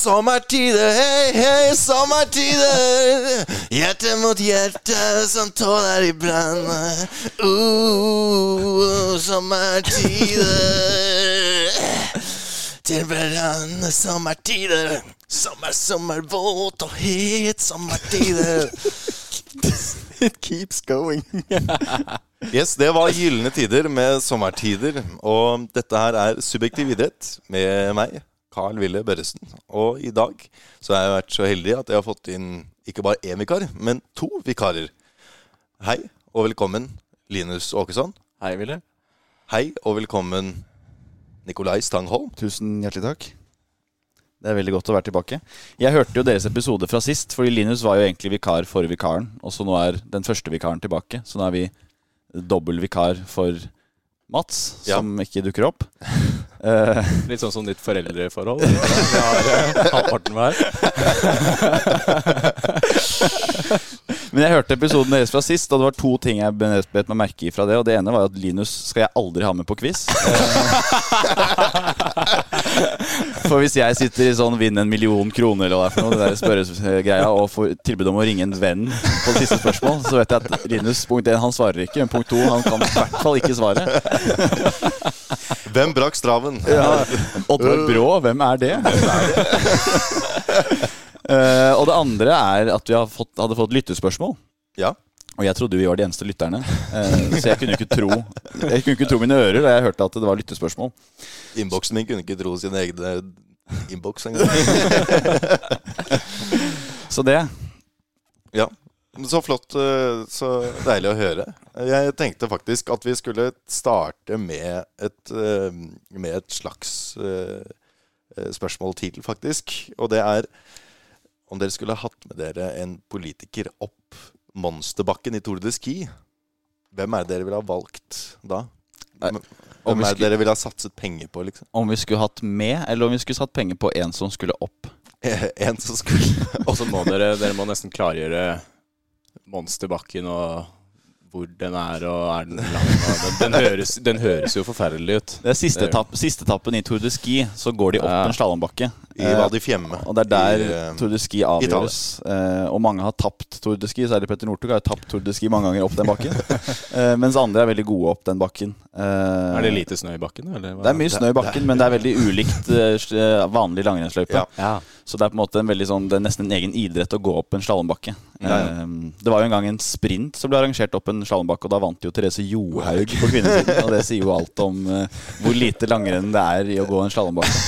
Sommertider, hei, hei, sommertider. Hjerte mot hjerte som tåler i brann. Uh, sommertider. Til brann, sommertider. Sommer, sommer, våt og het sommertider. It keeps going. Yes, det var gylne tider med sommertider. Og dette her er Subjektiv idrett med meg, Carl Wille Børresen. Og i dag så har jeg vært så heldig at jeg har fått inn ikke bare én vikar, men to vikarer. Hei og velkommen, Linus Åkesson. Hei, Ville. Hei og velkommen, Nikolai Stangholm. Tusen hjertelig takk. Det er veldig godt å være tilbake. Jeg hørte jo deres episode fra sist, fordi Linus var jo egentlig vikar for vikaren. Og så nå er den første vikaren tilbake. Så nå er vi dobbel vikar for Mats, Ja. som ikke dukker opp. Eh, Litt sånn som ditt foreldreforhold. eller? Vi har halvparten hver. men jeg hørte episoden deres fra sist, og det var to ting jeg bet meg merke i fra det. Og det ene var at Linus skal jeg aldri ha med på quiz. For hvis jeg sitter i sånn vinn en million kroner eller hva det er for noe, det der spørregreia, og får tilbud om å ringe en venn på det siste spørsmål, så vet jeg at Linus punkt 1, han svarer ikke, men punkt 2, han kan i hvert fall ikke svare. Hvem brakk straven? Ja, Oddvar Brå, hvem er det? hvem er det? Eh, og det andre er at vi har fått, hadde fått lyttespørsmål. Ja. Og jeg trodde vi var de eneste lytterne. uh, så jeg kunne ikke tro Jeg kunne ikke tro mine ører da jeg hørte at det var lyttespørsmål. Innboksen min kunne ikke tro sine egne innboks engang. Så det. Ja. Så flott. eh, Så deilig å høre. Jeg tenkte faktisk at vi skulle starte med et, med et slags spørsmål til, faktisk. Og det er om dere skulle ha hatt med dere en politiker opp monsterbakken i Tour de Ski. Hvem er det dere ville ha valgt da? Nei, Hvem om er det skulle- dere ville ha satset penger på, liksom? Om vi skulle hatt med, eller om vi skulle satt penger på en som skulle opp. En som skulle Og så må dere, dere må nesten klargjøre monsterbakken og hvor den er, og er den lang den, den, høres, den høres jo forferdelig ut. Det er siste, Det er- etapp, siste etappen i Tour de Ski, så går de opp Ja. en slalåmbakke. i Val di Fiemme. Og det er der i, eh, Tour de Ski avgjøres. Eh, og mange har tapt Tour de Ski. Særlig Petter Northug har jo tapt Tour de Ski mange ganger opp den bakken. eh, mens andre er veldig gode opp den bakken. Eh, Er det lite snø i bakken? Eller hva? det er mye snø i bakken, men det er veldig ulikt eh, vanlig langrennsløype. Ja. Ja. Så det er på en måte en veldig sånn, det er nesten en egen idrett å gå opp en slalåmbakke. Ja, ja. Eh, det var jo en gang en sprint som ble arrangert opp en slalåmbakke, og da vant jo Therese Johaug på kvinnesiden. Og det sier jo alt om uh, hvor lite langrenn det er i å gå en slalåmbakke.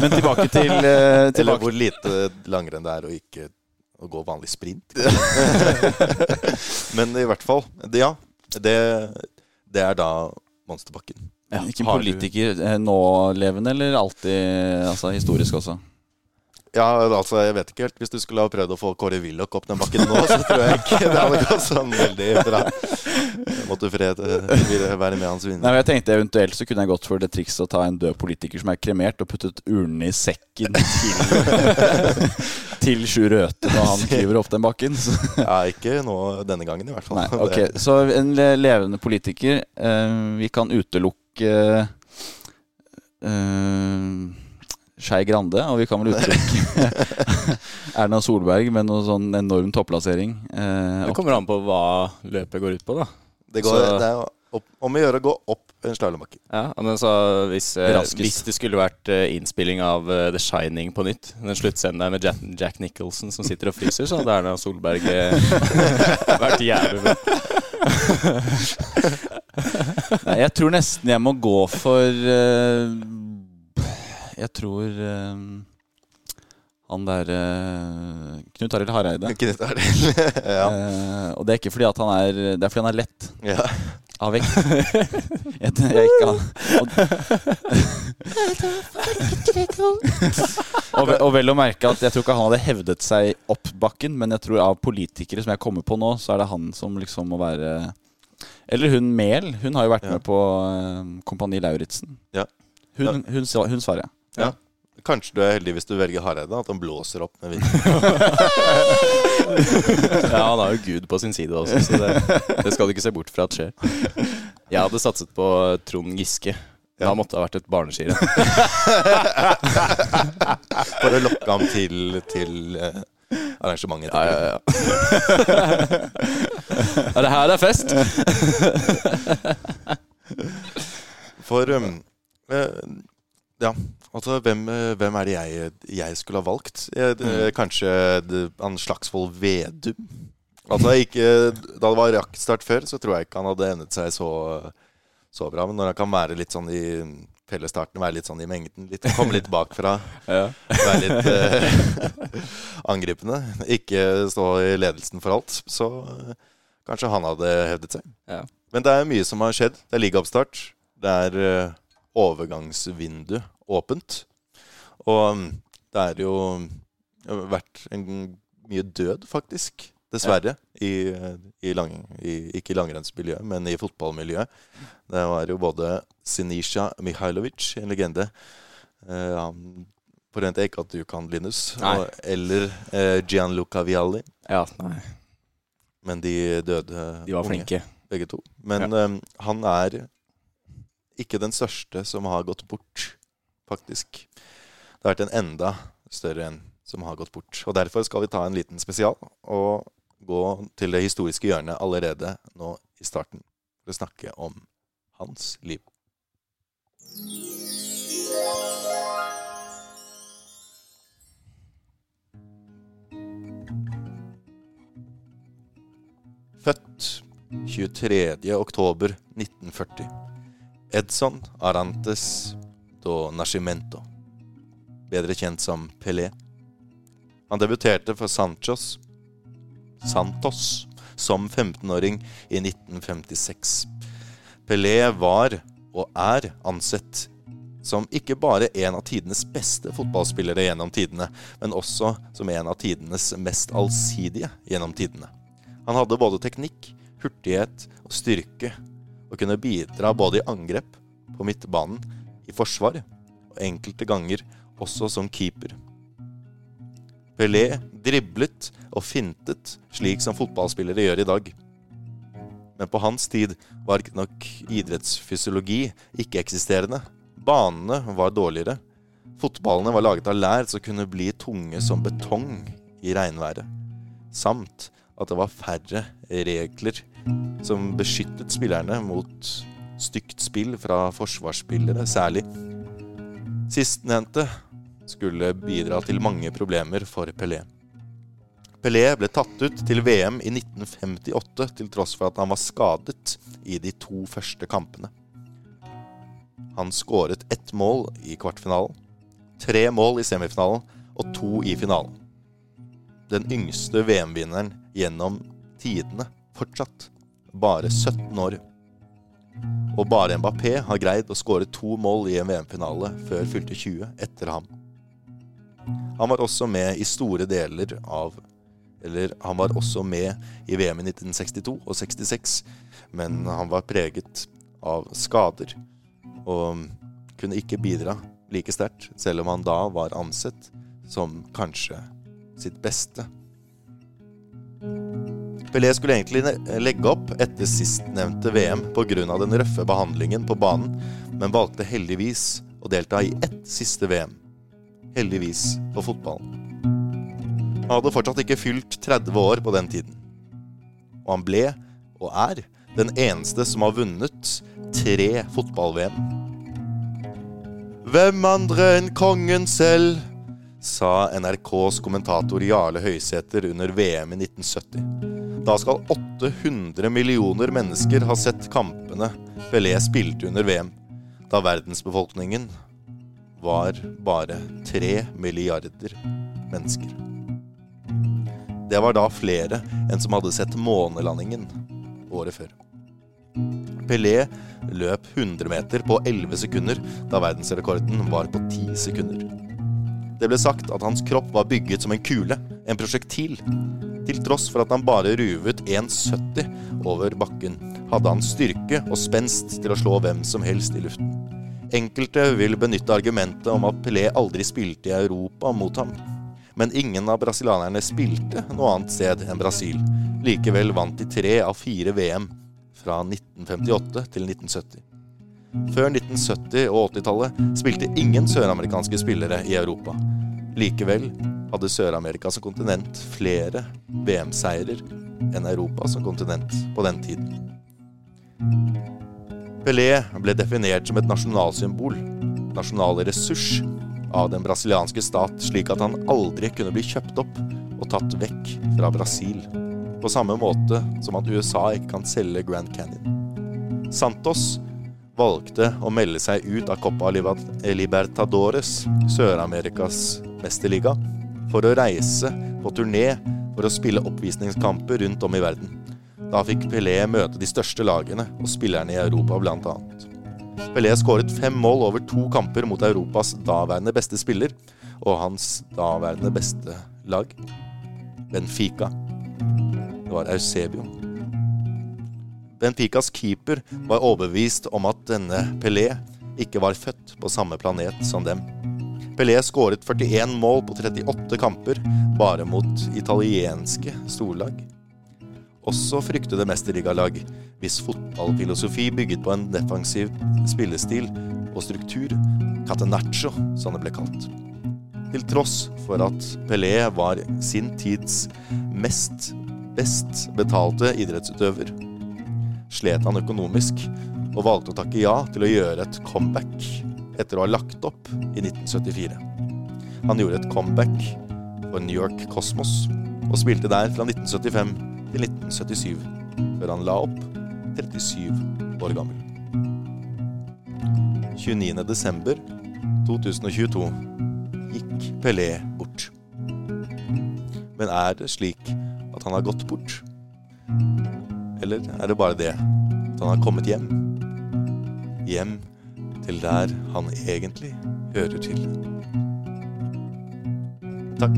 Men tilbake til, eh, Eller hvor lite langrenn det er å ikke å gå vanlig sprint. Men i hvert fall. Det, ja, det, det er da monsterbakken. ja, Ikke Har politiker nå nålevende, eller alltid altså, historisk også? Ja, altså, jeg vet ikke helt. Hvis du skulle ha prøvd å få Kåre Willoch opp den bakken nå, så tror jeg ikke det hadde gått sånn veldig bra. Måtte fred være med hans vinner. Nei, men jeg tenkte Eventuelt så kunne jeg gått for det trikset å ta en død politiker som er kremert, og puttet urnene i sekken til, til Sjur Røthe når han kliver opp den bakken. Ja, ikke nå denne gangen, i hvert fall. Nei, ok, Så en levende politiker. eh, vi kan utelukke uh, Skei Grande, og vi kan vel utelukke Erna Solberg med noe sånn enorm topplassering. eh, Det kommer an på hva løpet går ut på, da. Det, går, Så- det er opp, om å gjøre å gå opp en slalåmbakke. Ja, men så hvis, eh, hvis det skulle vært eh, innspilling av eh, The Shining på nytt, den sluttsenderen der med Jack, Jack Nicholson som sitter og fryser, så hadde Erna Solberg vært jævlig bra. Nei, jeg tror nesten jeg må gå for eh, Jeg tror eh, han der uh, Knut Arild Hareide. Knut Arild. ja. Uh, og det er ikke fordi at han er Det er fordi han er lett ja. av vekt. jeg, jeg ikke han. og, og, vel å merke at jeg tror ikke han hadde hevdet seg opp bakken, men jeg tror av politikere som jeg kommer på nå, så er det han som liksom må være Eller hun Mehl. Hun har jo vært Ja. med på eh, Kompani Lauritzen. Ja. Hun, hun, sa- hun svarer jeg. Ja. Kanskje du er heldig hvis du velger Hareide, at han blåser opp med vind. Ja, han har jo Gud på sin side også, så det, det skal du ikke se bort fra at skjer. Jeg hadde satset på Trond Giske. Ja. Da måtte det ha vært et barneskirenn. for å lokke ham til, til eh, arrangementet. Ja, ja, ja. ja, det her er fest! For um, eh, Ja, altså hvem, eh, hvem er det jeg, jeg skulle ha valgt? Jeg, mm. Kanskje han Slagsvold Vedum? Altså ikke, Da det var rakkstart før, så tror jeg ikke han hadde endet seg så, så bra. Men når han kan være litt sånn i fellesstarten, være litt sånn i mengden, litt, komme litt bakfra, Ja. være litt eh, angripende, ikke stå i ledelsen for alt, så eh, kanskje han hadde hevdet seg. Ja. Men det er mye som har skjedd. Det er ligaoppstart. Det er eh, overgangsvindu åpent. Og mm, det er jo vært en, mye død, faktisk. Dessverre. I, i, lang, i, ikke i langrennsmiljøet, men i fotballmiljøet. Det var jo både Sinisha Mihailovic, en legende eh, Han forventer jeg ikke at du kan, Linus. Og, eller eh, Gianluca Vialli. ja, nei. Men de døde De var unge, flinke. begge to. Men eh, han er ikke den største som har gått bort, faktisk. Det har vært en enda større en som har gått bort. Og Derfor skal vi ta en liten spesial og gå til det historiske hjørnet allerede nå i starten for å snakke om hans liv. Født 23. oktober 1940. Edson Arantes do Nascimento. Bedre kjent som Pelé. Han debuterte for Sanchos Santos som 15-åring i 1956. Pelé var, og er, ansett som ikke bare en av tidenes beste fotballspillere gjennom tidene, men også som en av tidenes mest allsidige gjennom tidene. Han hadde både teknikk, hurtighet og styrke, og kunne bidra både i angrep, på midtbanen, i forsvar, og enkelte ganger også som keeper. Pelé driblet og fintet slik som fotballspillere gjør i dag. Men på hans tid var ikke nok idrettsfysiologi ikke-eksisterende. Banene var dårligere. Fotballene var laget av lær som kunne bli tunge som betong i regnværet. Samt at det var færre regler som beskyttet spillerne mot stygt spill fra forsvarsspillere, særlig. Sistnevnte skulle bidra til mange problemer for Pelé. Pelé ble tatt ut til VM i 1958 til tross for at han var skadet i de to første kampene. Han skåret ett mål i kvartfinalen, tre mål i semifinalen og to i finalen. Den yngste VM-vinneren gjennom tidene fortsatt, bare 17 år. Og bare Mbappé har greid å skåre to mål i en VM-finale før fylte 20 etter ham. Han var også med i store deler av Eller han var også med i VM i 1962 og 66, men han var preget av skader og kunne ikke bidra like sterkt, selv om han da var ansett som kanskje sitt beste. Pelé skulle egentlig legge opp etter sistnevnte VM pga. den røffe behandlingen på banen, men valgte heldigvis å delta i ett siste VM. Heldigvis for fotballen. Han hadde fortsatt ikke fylt 30 år på den tiden. Og han ble, og er, den eneste som har vunnet tre fotball-VM. Hvem andre enn kongen selv? sa NRKs kommentator Jarle Høysæter under VM i 1970. Da skal 800 millioner mennesker ha sett kampene Pelé spilte under VM, da verdensbefolkningen var bare 3 milliarder mennesker. Det var da flere enn som hadde sett månelandingen året før. Pelé løp 100 meter på 11 sekunder, da verdensrekorden var på 10 sekunder. Det ble sagt at hans kropp var bygget som en kule, en prosjektil. Til tross for at han bare ruvet 1,70 over bakken, hadde han styrke og spenst til å slå hvem som helst i luften. Enkelte vil benytte argumentet om at Pelé aldri spilte i Europa mot ham. Men ingen av brasilianerne spilte noe annet sted enn Brasil. Likevel vant de tre av fire VM fra 1958 til 1970. Før 1970- og 80-tallet spilte ingen søramerikanske spillere i Europa. Likevel hadde Sør-Amerika som kontinent flere VM-seirer enn Europa som kontinent på den tiden. Pelé ble definert som et nasjonalsymbol, nasjonal ressurs, av den brasilianske stat, slik at han aldri kunne bli kjøpt opp og tatt vekk fra Brasil. På samme måte som at USA ikke kan selge Grand Canyon. Santos valgte å melde seg ut av Copa Libertadores, Sør-Amerikas mesterliga, for å reise på turné for å spille oppvisningskamper rundt om i verden. Da fikk Pelé møte de største lagene og spillerne i Europa, annet. Pelé skåret fem mål over to kamper mot Europas daværende beste spiller og hans daværende beste lag, Benfica. Det var Eusebio. Benficas keeper var overbevist om at denne Pelé ikke var født på samme planet som dem. Pelé skåret 41 mål på 38 kamper, bare mot italienske storlag. Også fryktede mesterligalag, hvis fotballfilosofi bygget på en defensiv spillestil og struktur, catenaccio, som det ble kalt. Til tross for at Pelé var sin tids mest best betalte idrettsutøver, slet han økonomisk og valgte å takke ja til å gjøre et comeback etter å ha lagt opp i 1974. Han gjorde et comeback for New York Cosmos og spilte der fra 1975 til 1977, før han la opp 37 år gammel. 29.12.2022 gikk Pelé bort. Men er det slik at han har gått bort? Eller er det bare det at han har kommet hjem? Hjem til der han egentlig hører til. Takk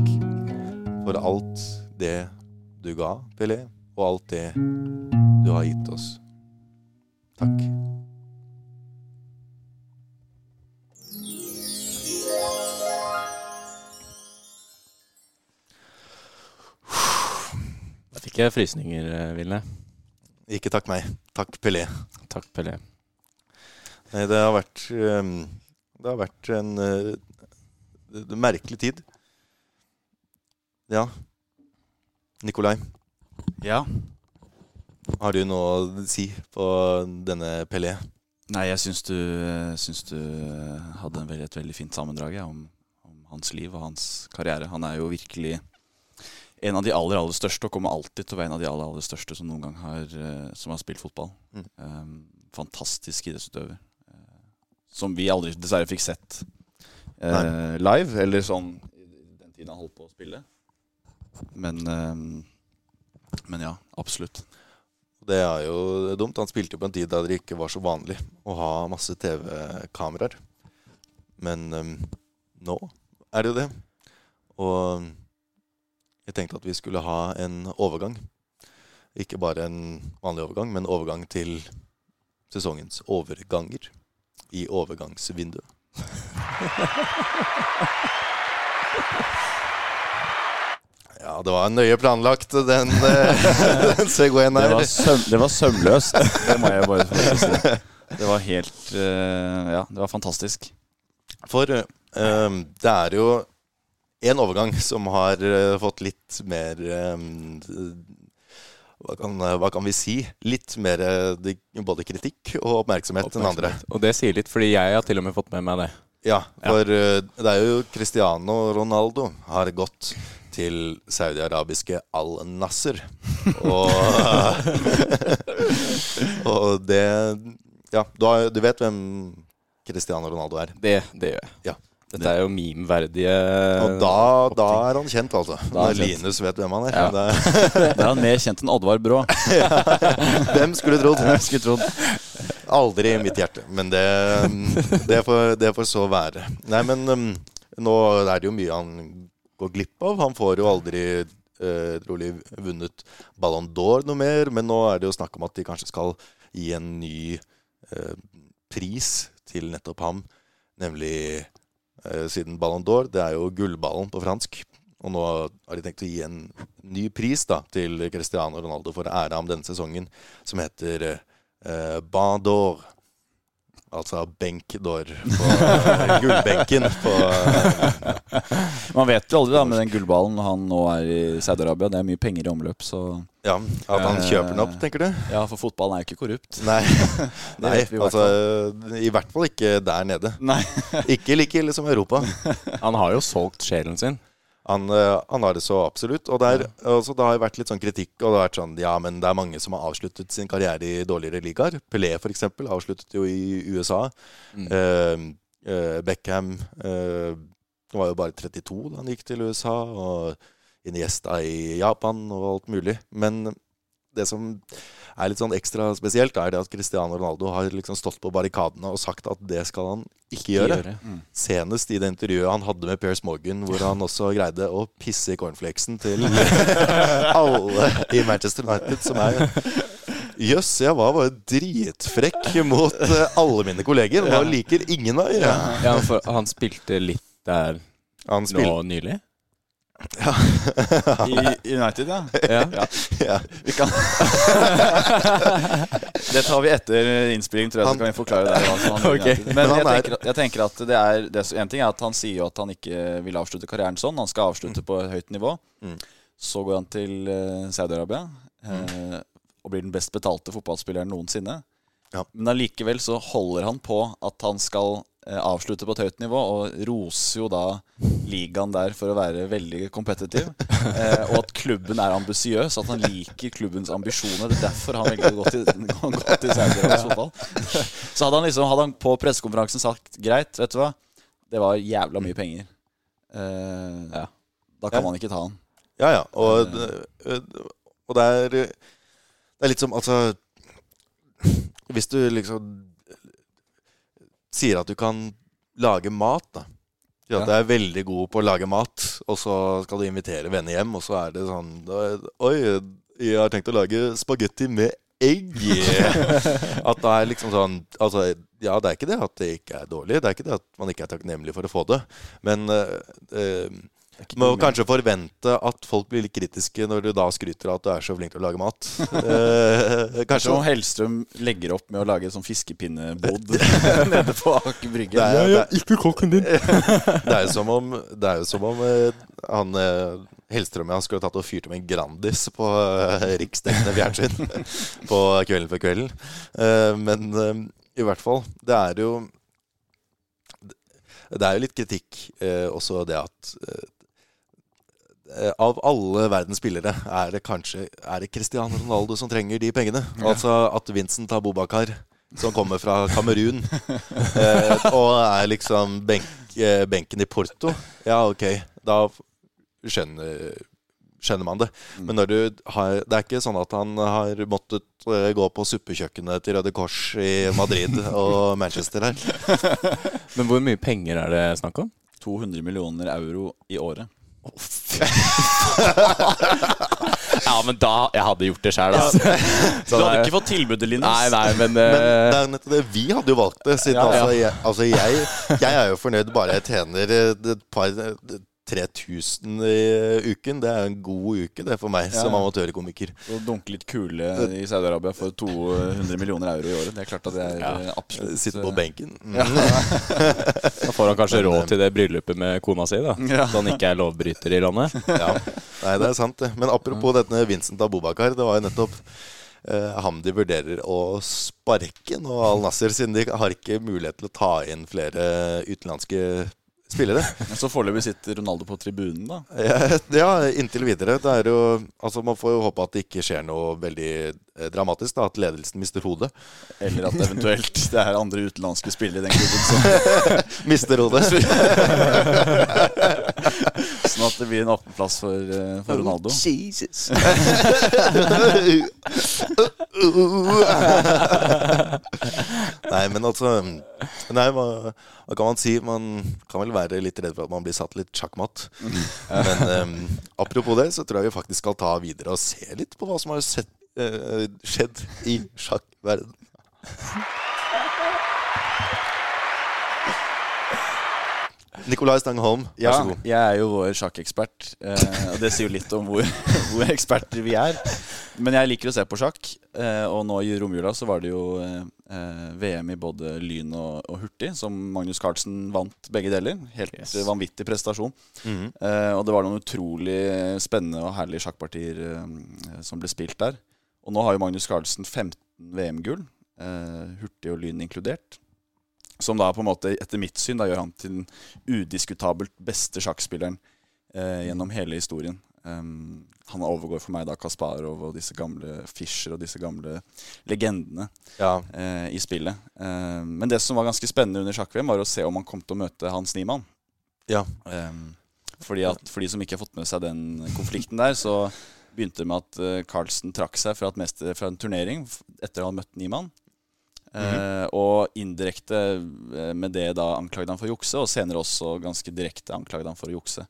for alt det du ga, Pelé, og alt det du har gitt oss. Takk. Da fikk jeg frysninger, Ville. Ikke takk meg. Takk Pelé. Takk, Pelé. Nei, det har vært ehm, Det har vært en eh, merkelig tid. Ja. Nikolai, Ja. har du noe å si på denne Pelé? Nei, jeg syns du, syns du hadde en veldig, et veldig fint sammendrag ja, om, om hans liv og hans karriere. Han er jo virkelig en av de aller aller største, og kommer alltid til å være en av de aller aller største som noen gang har, eh, som har spilt fotball. Mm. Um, fantastisk idrettsutøver. Eh, som vi aldri dessverre fikk sett eh, live, eller sånn i den tiden han holdt på å spille. Men, eh, men ja, absolutt. Det er jo dumt. Han spilte jo på en tid da det ikke var så vanlig å ha masse TV-kameraer. Men um, nå er det jo det. Og jeg tenkte at vi skulle ha en overgang. Ikke bare en vanlig overgang, men overgang til sesongens overganger i overgangsvinduet. Ja, det var nøye planlagt, den, eh, den Segwayen Det var, søm, det var sømløst. Det må jeg bare si. Det var helt eh, Ja, det var fantastisk. For um, det er jo en overgang som har fått litt mer eh, hva, kan, hva kan vi si? Litt mer eh, både kritikk og oppmerksomhet enn andre. Og det sier litt, fordi jeg har til og med fått med meg det. Ja, for ja. det er jo Cristiano Ronaldo har gått til saudiarabiske Al-Nasser. Og, og det Ja, du vet hvem Cristiano Ronaldo er? Det, det gjør jeg. Ja. Dette er jo meme-verdige Og da, da er han kjent, altså. Da Når. Linus vet hvem han er. Ja. Det, Da er han mer kjent enn Oddvar Brå. hvem skulle trodd? Skulle trodd. Aldri i mitt hjerte. Men det, det, får, det får så være. Nei, men um, nå er det jo mye han går glipp av. Han får jo aldri uh, trolig vunnet Ballon d'Or noe mer, men nå er det jo snakk om at de kanskje skal gi en ny uh, pris til nettopp ham, nemlig siden Ballon d'Or, det er jo gullballen på fransk. Og nå har de tenkt å gi en ny pris da, til Cristiano Ronaldo for å ære ham denne sesongen, som heter eh, Ban d'Or. Altså benk d'Or på eh, gullbenken på eh, Man vet jo aldri da med den gullballen han nå er i Saudi-Arabia. Det er mye penger i omløp, så Ja, At han kjøper den opp, tenker du? ja, for fotballen er jo ikke korrupt. Nei, Nei altså I hvert fall ikke der nede. Nei. Ikke like ille som Europa. Han har jo solgt sjelen sin. Han, eh, han har det så absolutt. Og der, altså, det har vært litt sånn kritikk. Og det har vært sånn, ja, men det er mange som har avsluttet sin karriere i dårligere ligaer. Pelé f.eks. avsluttet jo i USA. Mm. eh, Beckham eh, var jo bare 32 da han gikk til USA. Og Iniesta i Japan og alt mulig. Men det som er litt sånn ekstra spesielt, er det at Cristiano Ronaldo har liksom stått på barrikadene og sagt at det skal han ikke gjøre. gjøre. Senest i det intervjuet han hadde med Piers Morgan, hvor han også greide å pisse i cornflakesen til alle i Manchester United, som er Jøss, jeg var bare dritfrekk mot eh, alle mine kolleger. Hva liker ingen meg? Ja, for han spilte litt der Han nå spilte nylig. I i United, ja. Ja. ja. Vi kan Det tar vi etter innspilling, tror jeg. Han- Så kan vi forklare det. Altså, han okay. Men Men han jeg er- tenker, jeg tenker at det er det, En ting er at han sier jo at han ikke vil avslutte karrieren sånn. Han skal avslutte på et høyt nivå. Mm. Så går han til eh, Saudi-Arabia mm. og blir den best betalte fotballspilleren noensinne. Ja. Men allikevel så holder han på at han skal eh, avslutte på et høyt nivå, og roser jo da ligaen der for å være veldig kompetitiv. Eh, og at klubben er ambisiøs, at han liker klubbens ambisjoner. Det er derfor han velger å gå til, gå til fotball. Så hadde han liksom hadde han på pressekonferansen sagt greit, vet du hva, det var jævla mye penger. Eh, Ja. Da kan Ja. man ikke ta han. Ja, ja. Og, det- og det er Det er litt som Altså Hvis du liksom sier at du kan lage mat, da. Sier at du er veldig god på å lage mat, og så skal du invitere venner hjem, og så er det sånn da, Oi, jeg har tenkt å lage spagetti med egg. At det er liksom sånn Altså, ja, det er ikke det at det ikke er dårlig. Det er ikke det at man ikke er takknemlig for å få det. Men eh, eh, må kanskje forvente at folk blir litt kritiske når du da skryter av at du er så flink til å lage mat. Eh, Kanskje Som Hellstrøm legger opp med å lage sånn fiskepinnebod nede på Aker Brygge. Det er- er- ikke kokken din. Det er jo som om, det er jo som om eh, han eh, Hellstrøm ja, skulle tatt og fyrt med en Grandis på eh, riksdekkende fjernsyn på Kvelden for kvelden. Eh, men eh, i hvert fall, det er jo Det er jo litt kritikk eh, også det at eh, av alle verdens spillere er det kanskje Er det Cristiano Ronaldo som trenger de pengene. Altså at Vincent Abubakar, som kommer fra Kamerun, eh, og er liksom benk, eh, benken i Porto Ja, ok, da skjønner, skjønner man det. Men når du har Det er ikke sånn at han har måttet eh, gå på suppekjøkkenet til Røde Kors i Madrid og Manchester her. Men hvor mye penger er det snakk om? 200 millioner euro i året. Ja, men da Jeg hadde gjort det sjøl, altså. Du hadde ikke fått tilbudet, Linus. Nei, nei, men, Men det eh, er nettopp det. Vi hadde jo valgt det. Siden Ja, ja. Altså, jeg, altså jeg, jeg er jo fornøyd bare jeg tjener eh, et par 3000 i uken. Det er en god uke det er for meg Ja, som ja. amatørkomiker. Å dunke litt kule i Saudi-Arabia for 200 millioner euro i året. Det er klart at det er Ja. eh, absolutt Sitte på eh, benken. Mm. da får han kanskje råd eh, til det bryllupet med kona si, da. Ja. Så han ikke er lovbryter i landet. Ja. Nei, det er sant, det. Men apropos dette Vincent Abubakar. Det var jo nettopp eh, han de vurderer å sparke nå, Al Nasser, siden de har ikke mulighet til å ta inn flere utenlandske spillere. Men Så foreløpig sitter Ronaldo på tribunen, da. Ja, ja, inntil videre. Det er jo, altså Man får jo håpe at det ikke skjer noe veldig eh, dramatisk. da At ledelsen mister hodet. Eller at eventuelt det er andre utenlandske spillere i den klubben som Mister hodet. Sånn at det blir en åpen plass for, eh, for Ronaldo. Jesus. Nei, men altså Nei, hva, hva kan man si? Man kan vel være litt redd for at man blir satt litt sjakkmatt. Men um, apropos det, så tror jeg vi faktisk skal ta videre og se litt på hva som har sett, uh, skjedd i sjakkverden. Nikolai Stangholm, vær Ja, så god. jeg er jo vår sjakkekspert, eh, og det sier jo litt om hvor, hvor eksperter vi er. Men jeg liker å se på sjakk, eh, og nå i romjula så var det jo eh, VM i både lyn og, og hurtig, som Magnus Carlsen vant begge deler. Helt Yes. vanvittig prestasjon. Mm -hmm. og det var noen utrolig spennende og herlige sjakkpartier som ble spilt der. Og nå har jo Magnus Carlsen 15 VM-gull, hurtig og lyn inkludert. Som da på en måte, etter mitt syn, da gjør han til den udiskutabelt beste sjakkspilleren eh, gjennom hele historien. Um, han overgår for meg da Kasparov og disse gamle Fischer og disse gamle legendene Ja. eh, i spillet. Eh, men det som var ganske spennende under sjakk-VM, var å se om han kom til å møte Hans Niemann. Ja. Um, fordi at For de som ikke har fått med seg den konflikten der, så begynte det med at eh, Carlsen trakk seg fra, mester, fra en turnering etter å ha møtt Niemann. Eh, og indirekte eh, med det da anklagde han for å jukse, og senere også ganske direkte anklagde han for å jukse.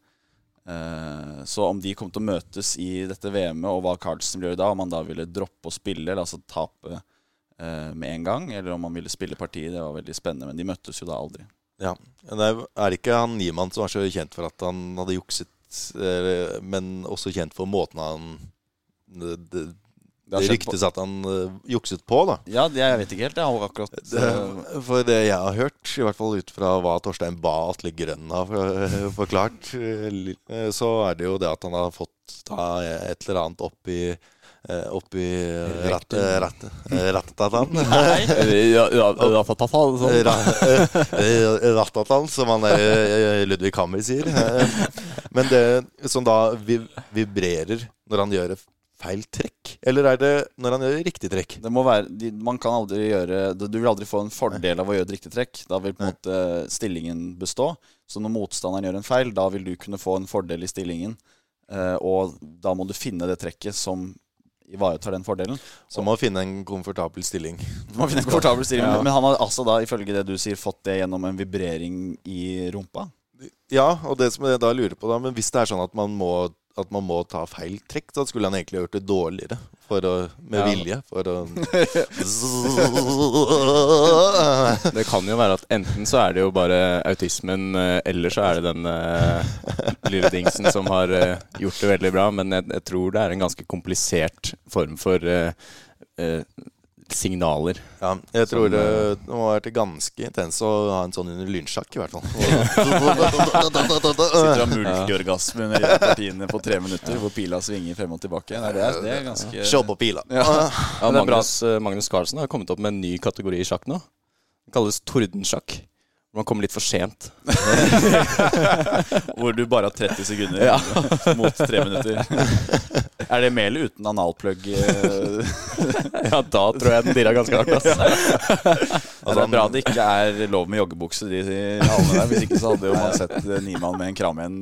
Eh, så om de kom til å møtes i dette VM-et, og hva Carlsen ville gjøre da, om han da ville droppe å spille, eller altså tape eh, med en gang, eller om han ville spille partiet, det var veldig spennende. Men de møttes jo da aldri. ja. Det er, er ikke han Niemann som var så kjent for at han hadde jukset, men også kjent for måten han Det, det, Det det ryktes at han uh, jukset på, da. Ja, det, jeg vet ikke helt. Jeg har akkurat Det, for det jeg har hørt, i hvert fall ut fra hva Torstein Ba Atle Grønn har for- forklart, eh, eh, så er det jo det at han har fått da et eller annet opp i Oppi rattet Rattet ta- ta- ta- sånn. Ratatan, som han eh, Ludvig Hammer sier. Eh, Men det som da vibrerer når han gjør feil trekk, eller er det når han gjør riktig trekk? Det må være, de, man kan aldri gjøre Du vil aldri få en fordel av å gjøre et riktig trekk. Da vil på en måte stillingen bestå. Så når motstanderen gjør en feil, da vil du kunne få en fordel i stillingen. Eh, og da må du finne det trekket som ivaretar den fordelen. Så må finne en komfortabel stilling. Du må finne en komfortabel stilling. Men han har altså da, ifølge det du sier, fått det gjennom en vibrering i rumpa. Ja, og det som jeg da lurer på da, men hvis det er sånn at man må, at man må ta feil trekk, så skulle han egentlig gjort det dårligere. For å, med Ja. vilje. For å Det kan jo være at enten så er det jo bare autismen, eh, eller så er det den uh, lille dingsen som har uh, gjort det veldig bra. Men jeg, jeg tror det er en ganske komplisert form for uh, signaler. Ja, jeg tror det, eh, må ha vært ganske intenst å ha en sånn under lynsjakk, i hvert fall. Sitter og mulkeorgasme under partiene på tre minutter, hvor pila svinger frem og tilbake. Nei, det, er, det er ganske Se på pila. Ja. Magnus, eh, Magnus Carlsen har kommet opp med en ny kategori i sjakk nå. Det kalles tordensjakk. Man kommer litt for sent. Hvor du bare har 30 sekunder mot tre minutter. Er det med eller uten analplugg? eh? Ja, da tror jeg den dirra ganske hardt. ass. Altså, det er bra det ikke er lov med joggebukse de hallene der. Hvis ikke så hadde jo man sett eh, Niemann med en kram igjen.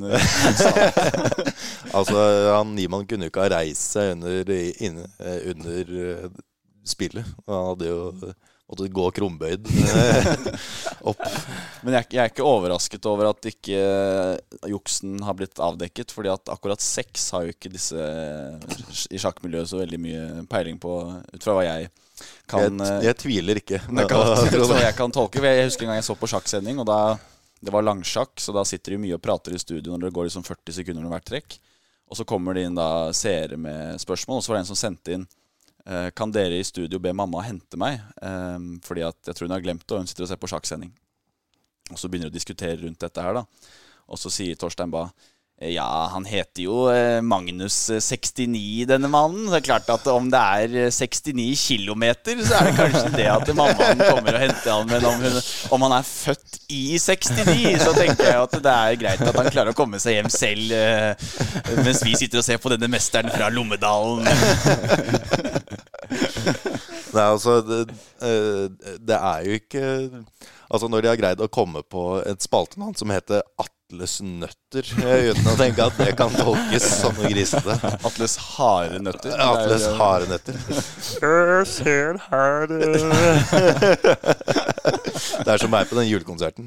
Altså, han Niemann kunne jo ikke ha reist seg under, inne, eh, under spillet. Han hadde jo måttet gå krumbøyd eh, opp. Men jeg, jeg er ikke overrasket over at ikke eh, juksen har blitt avdekket. Fordi at akkurat sex har jo ikke disse eh, i sjakkmiljøet så veldig mye peiling på, ut fra hva jeg kan Jeg, jeg tviler ikke. Det kan, jeg kan tolke Jeg husker en gang jeg så på sjakksending, og da det var langsjakk, så da sitter de mye og prater i studio når det går liksom 40 sekunder under hvert trekk. Og så kommer det inn da seere med spørsmål, og så var det en som sendte inn Kan dere i studio be mamma hente meg? Eh, fordi at jeg tror hun har glemt det, og hun sitter og ser på sjakksending. Og så begynner de å diskutere rundt dette her, da. Og så sier Torstein Bae ja, han heter jo eh, Magnus eh, 69, denne mannen. Det er klart at om det er eh, 69 kilometer, så er det kanskje det at mammaen kommer og henter han. Men om, hun, om han er født i 69, så tenker jeg at det er greit at han klarer å komme seg hjem selv. eh, Mens vi sitter og ser på denne mesteren fra Lommedalen. Nei, altså det, eh, det er jo ikke Altså Når de har greid å komme på et spaltenavn som heter Atles nøtter, uten å tenke at det kan tolkes som noe grisete. Atles harde nøtter. Atles Det harde nøtter. Det er som meg på den julekonserten.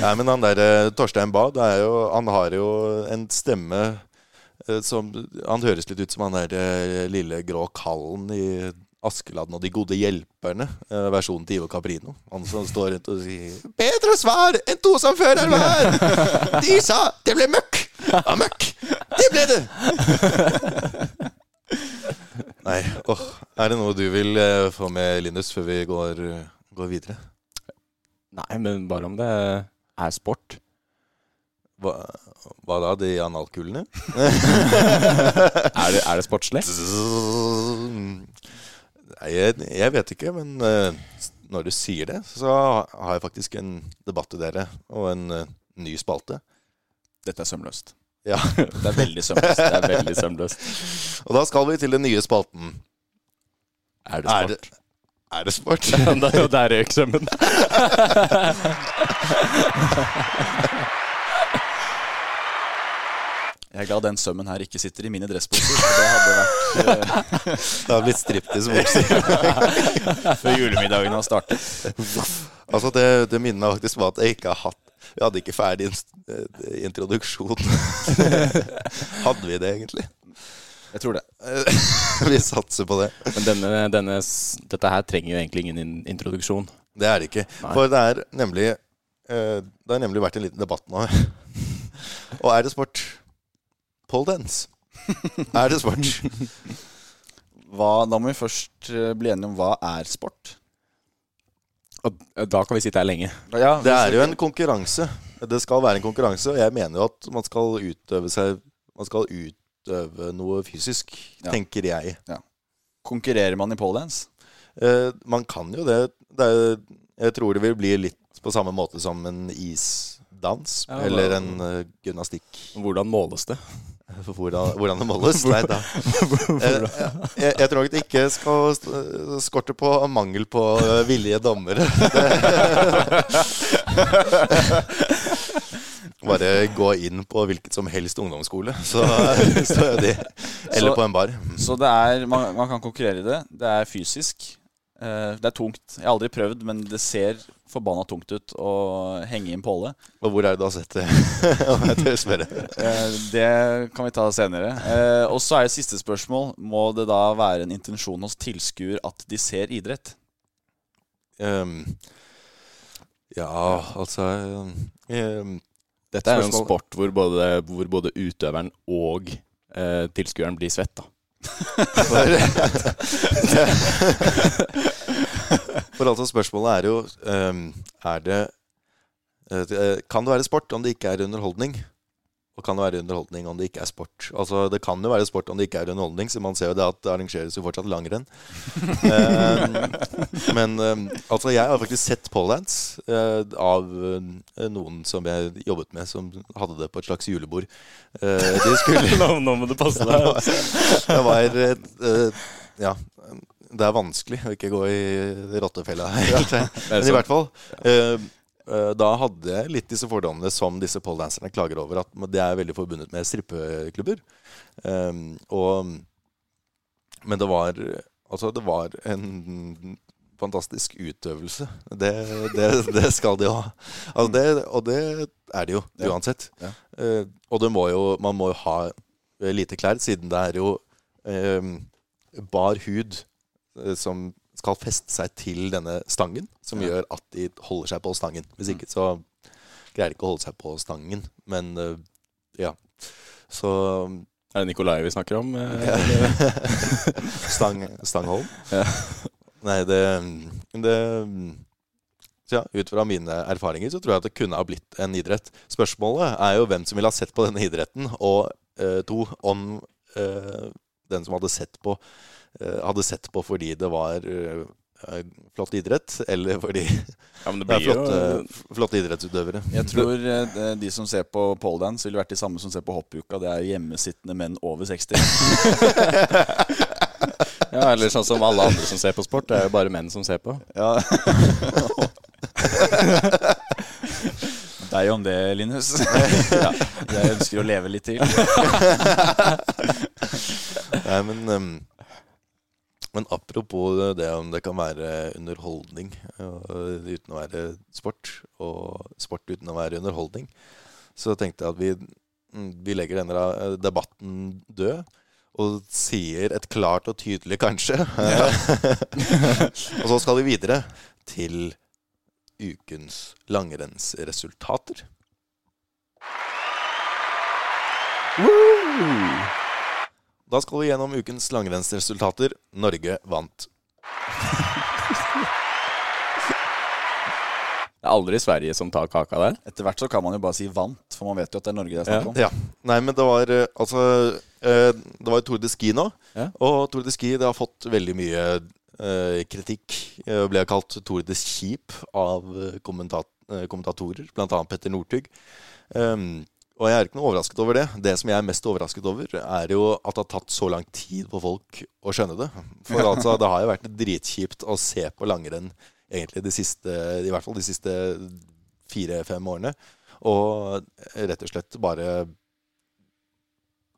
Nei, men han der eh, Torstein Bae, er han har jo en stemme eh, som Han høres litt ut som han derre eh, lille grå kallen i Askeladden og De gode hjelperne, eh, versjonen til Ivo Caprino. Han som står rundt og sier 'Bedre svar enn to som før er hver'. De sa 'det ble møkk'. Ja, møkk. Det ble det. Nei, åh. Er det noe du vil eh, få med, Linus, før vi går, går videre? Nei, men bare om det er sport. Hva, hva da? De analkulene? Er det, er det sportslig? Jeg, jeg vet ikke, men uh, når du sier det, så har jeg faktisk en debatt til dere, og en uh, ny spalte. Dette er sømløst. Ja, Det er veldig sømløst. Det er veldig sømløst. Og da skal vi til den nye spalten. Er det Er sport? det, er det sport? Der, der røk sømmen. Jeg er glad den sømmen her ikke sitter i mine dressbukser. Det hadde vært eh, Det har blitt striptease-bukser. før julemiddagen har startet. Altså, det, det minner meg faktisk på at jeg ikke har hatt Vi hadde ikke ferdig eh, introduksjon. hadde vi det, egentlig? Jeg tror det. vi satser på det. Men denne, denne, dette her trenger jo egentlig ingen introduksjon. Det er det ikke. Nei. For det er nemlig eh, Det har nemlig vært en liten debatt nå. Og er det sport? Pole dance. Er det sport? Hva, da må vi først eh, bli enige om hva er sport. Og da kan vi sitte her lenge. Ja, Det er jo en konkurranse. Det skal være en konkurranse, og jeg mener jo at man skal utøve seg Man skal utøve noe fysisk, Ja. tenker jeg. Konkurrerer man i poledance? Eh, man kan jo det. det er, jeg tror det vil bli litt på samme måte som en isdans. Ja, eller en uh, gymnastikk. Hvordan måles det? Hvordan, hvordan det måles? Nei da. Eh, Jeg, jeg tror nok det ikke skal skorte på mangel på eh, villige dommere. Bare gå inn på hvilket som helst ungdomsskole, så, så er de Eller på en bar. Så det er, man, man kan konkurrere i det. Det er fysisk. Eh, det er tungt. Jeg har aldri prøvd, men det ser forbanna tungt ut å henge i en påle. Og hvor er det du har sett det? Jeg tør. Eh, det kan vi ta senere. Eh, og så er det siste spørsmål. Må det da være en intensjon hos tilskuer at de ser idrett? Um, ja, altså um, Dette er jo en sport hvor både, hvor både utøveren og uh, tilskueren blir svett. da. For altså spørsmålet er jo um, Er eh, det- Kan det være sport om det ikke er underholdning? Og kan det være underholdning om det ikke er sport? Altså Det kan jo være sport om det ikke er underholdning, så man ser jo det at det arrangeres jo fortsatt langrenn. um, men um, altså jeg har faktisk sett poledance uh, av uh, noen som jeg jobbet med, som hadde det på et slags julebord. Uh, de skulle nå, nå må du passe deg. det var et, eh, Ja. Det er vanskelig å ikke gå i rottefella her. Men i hvert fall eh, eh, Da hadde jeg litt disse fordommene som disse poledancerne klager over, at det er veldig forbundet med strippeklubber. Um, og Men det var Altså, det var en fantastisk utøvelse. Det, det, det skal de ha. Altså det, og det er det jo, uansett. Ja. Eh, og det må jo, man må jo ha eh, lite klær, siden det er jo um, bar hud eh, som skal feste seg til denne stangen, som Ja. gjør at de holder seg på stangen. Hvis ikke så greier de ikke å holde seg på stangen. Men eh, ja. Så Er det Nikolai vi snakker om? eh, ja. Stang, Stangholm? Ja. Nei, det, det ja, Ut fra mine erfaringer så tror jeg at det kunne ha blitt en idrett. Spørsmålet er jo hvem som ville ha sett på denne idretten, og eh, to, om eh, den som hadde sett på, hadde sett på fordi det var eh, eh, flott idrett, eller fordi Ja, men det det er flotte, jo flotte idrettsutøvere. Jeg tror eh, de som ser på poledance, ville vært de samme som ser på hoppuka. Det er hjemmesittende menn over 60. Ja, eller sånn som alle andre som ser på sport. Det er jo bare menn som ser på. Ja. Deg om det, Linus. ja, jeg ønsker å leve litt til. Nei, men, ehm, men apropos det om det kan være underholdning øh, uten å være sport, og sport uten å være underholdning, så tenkte jeg at vi, mm, vi legger denne eh, debatten død. Og sier et klart og tydelig kanskje. og så skal vi videre til ukens langrennsresultater. Da skal vi gjennom ukens langrennsresultater. Norge vant. Det er aldri Sverige som tar kaka der. Etter hvert så kan man jo bare si 'vant', for man vet jo at det er Norge det er snakk om. Ja. Nei, men det var eh, altså eh, Det var jo Tour de Ski nå. Ja. Og Tour de Ski det har fått veldig mye eh, kritikk. Det ble kalt Tour de Skip av kommentat kommentatorer, bl.a. Petter Northug. Um, og jeg er ikke noe overrasket over det. Det som jeg er mest overrasket over, er jo at det har tatt så lang tid på folk å skjønne det. For altså, det har jo vært dritkjipt å se på langrenn egentlig de siste, i hvert fall de siste fire-fem årene. Og rett og slett bare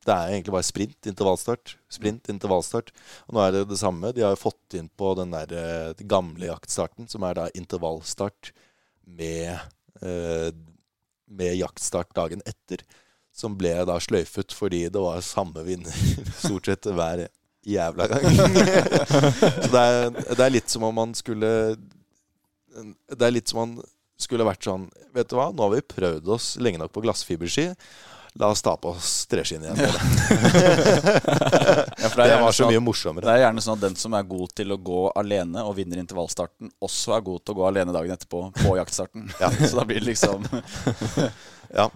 Det er egentlig bare sprint, intervallstart. Sprint, intervallstart. Og nå er det det samme. De har jo fått inn på den der eh, gamle jaktstarten, som er da intervallstart med, eh, med jaktstart dagen etter. Som ble da sløyfet fordi det var samme vinner stort sett hver jævla gang. Så det er, det er litt som om man skulle Det er litt som om man skulle vært sånn Vet du hva, nå har vi prøvd oss lenge nok på glassfiberski. La oss ta på oss treskinnet igjen. Ja, for Det gjerne var så sånn mye morsommere. Det er gjerne sånn at den som er god til å gå alene og vinner intervallstarten, også er god til å gå alene dagen etterpå på jaktstarten. Ja. Så da blir det liksom Ja.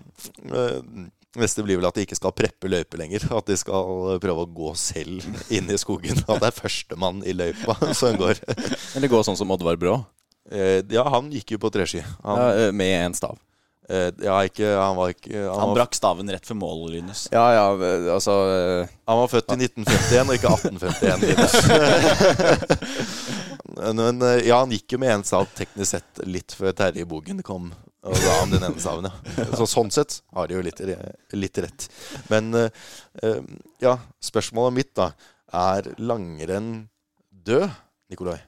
Eh, Neste blir vel at de ikke skal preppe løyper lenger. At de skal prøve å gå selv inn i skogen. At det er førstemann i løypa som går. Eller gå sånn som Oddvar Brå, Eh, Ja, han gikk jo på treski. Han, Ja, med en stav. Eh, ja, ikke, han var ikke Han, Han var, brakk staven rett før mål, Linus. Ja, ja, altså eh, han var født i 1951 og ikke 1851. Linus. Men eh, ja, han gikk jo med én stav teknisk sett litt før Terje Bogen kom og ga han den ene staven. Ja. Så sånn sett har de jo litt, litt rett. Men ja, spørsmålet mitt da er langrenn død, Nikolai?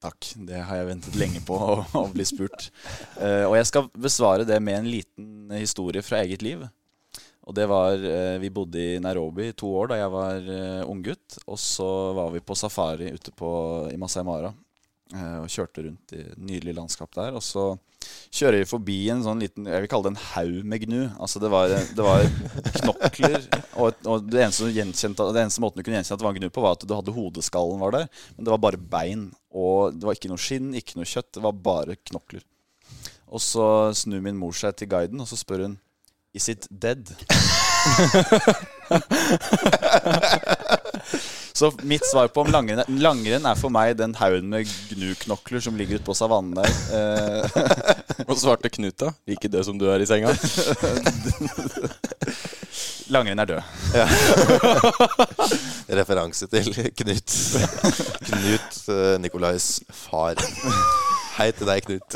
Takk. Det har jeg ventet lenge på å, bli spurt. Uh, og jeg skal besvare det med en liten historie fra eget liv. Og det var uh, Vi bodde i Nairobi i to år da jeg var uh, unggutt. Og så var vi på safari ute på, i Masai Mara eh, og kjørte rundt i nydelig landskap der. Og så kjører vi forbi en sånn liten Jeg vil kalle det en haug med gnu. Altså det var, det var knokler. Og, et- og det, eneste, gjenkjente, det eneste måten du kunne gjenkjenne at det var en gnu på, var at du hadde hodeskallen var der. Men det var bare bein. Og det var ikke noe skinn, ikke noe kjøtt. Det var bare knokler. Og så snur min mor seg til guiden, og så spør hun Is it dead? så mitt svar på om langrenn Langrenn er for meg den haugen med gnuknokler som ligger ute på savannen der. Eh, Og svarte Knut, da? Like død som du er i senga? langrenn er død. Referanse til Knut. Knut eh, Nikolais far. Hei til deg, Knut.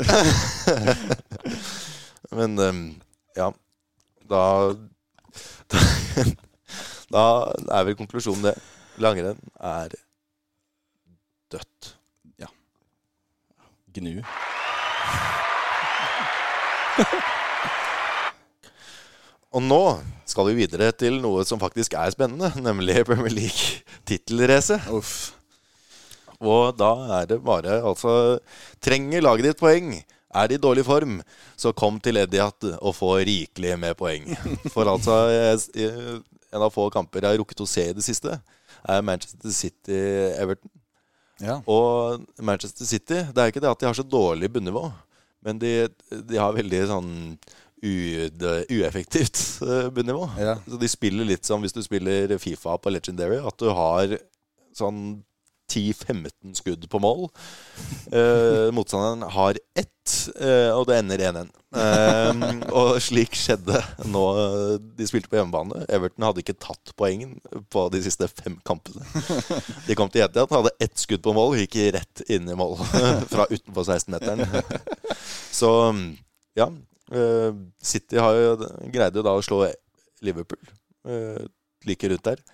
Men ja ja Da Da er vel konklusjonen det. Langrenn er dødt. Ja. Gnu. Og nå skal vi videre til noe som faktisk er spennende, nemlig Premier League-tittelrace. Og da er det bare altså Trenger laget ditt poeng? Er de i dårlig form, så kom til Ediat og få rikelig med poeng. For altså En av få kamper jeg har rukket å se i det siste, er Manchester City-Everton. Ja. Og Manchester City Det er ikke det at de har så dårlig bunnivå, men de, de har veldig sånn ueffektivt eh, bunnivå. Ja. Så de spiller litt som hvis du spiller Fifa på Legendary, at du har sånn 10-15 skudd på mål. Eh, motstanderen har ett, eh, og det ender 1-1. Eh, og slik skjedde nå de spilte på hjemmebane. Everton hadde ikke tatt poengen på de siste fem kampene. De kom til Etiat, hadde ett skudd på mål, gikk rett inn i mål fra utenfor 16-meteren. Så ja. eh, City har jo, greide jo da å slå Liverpool eh, like rundt der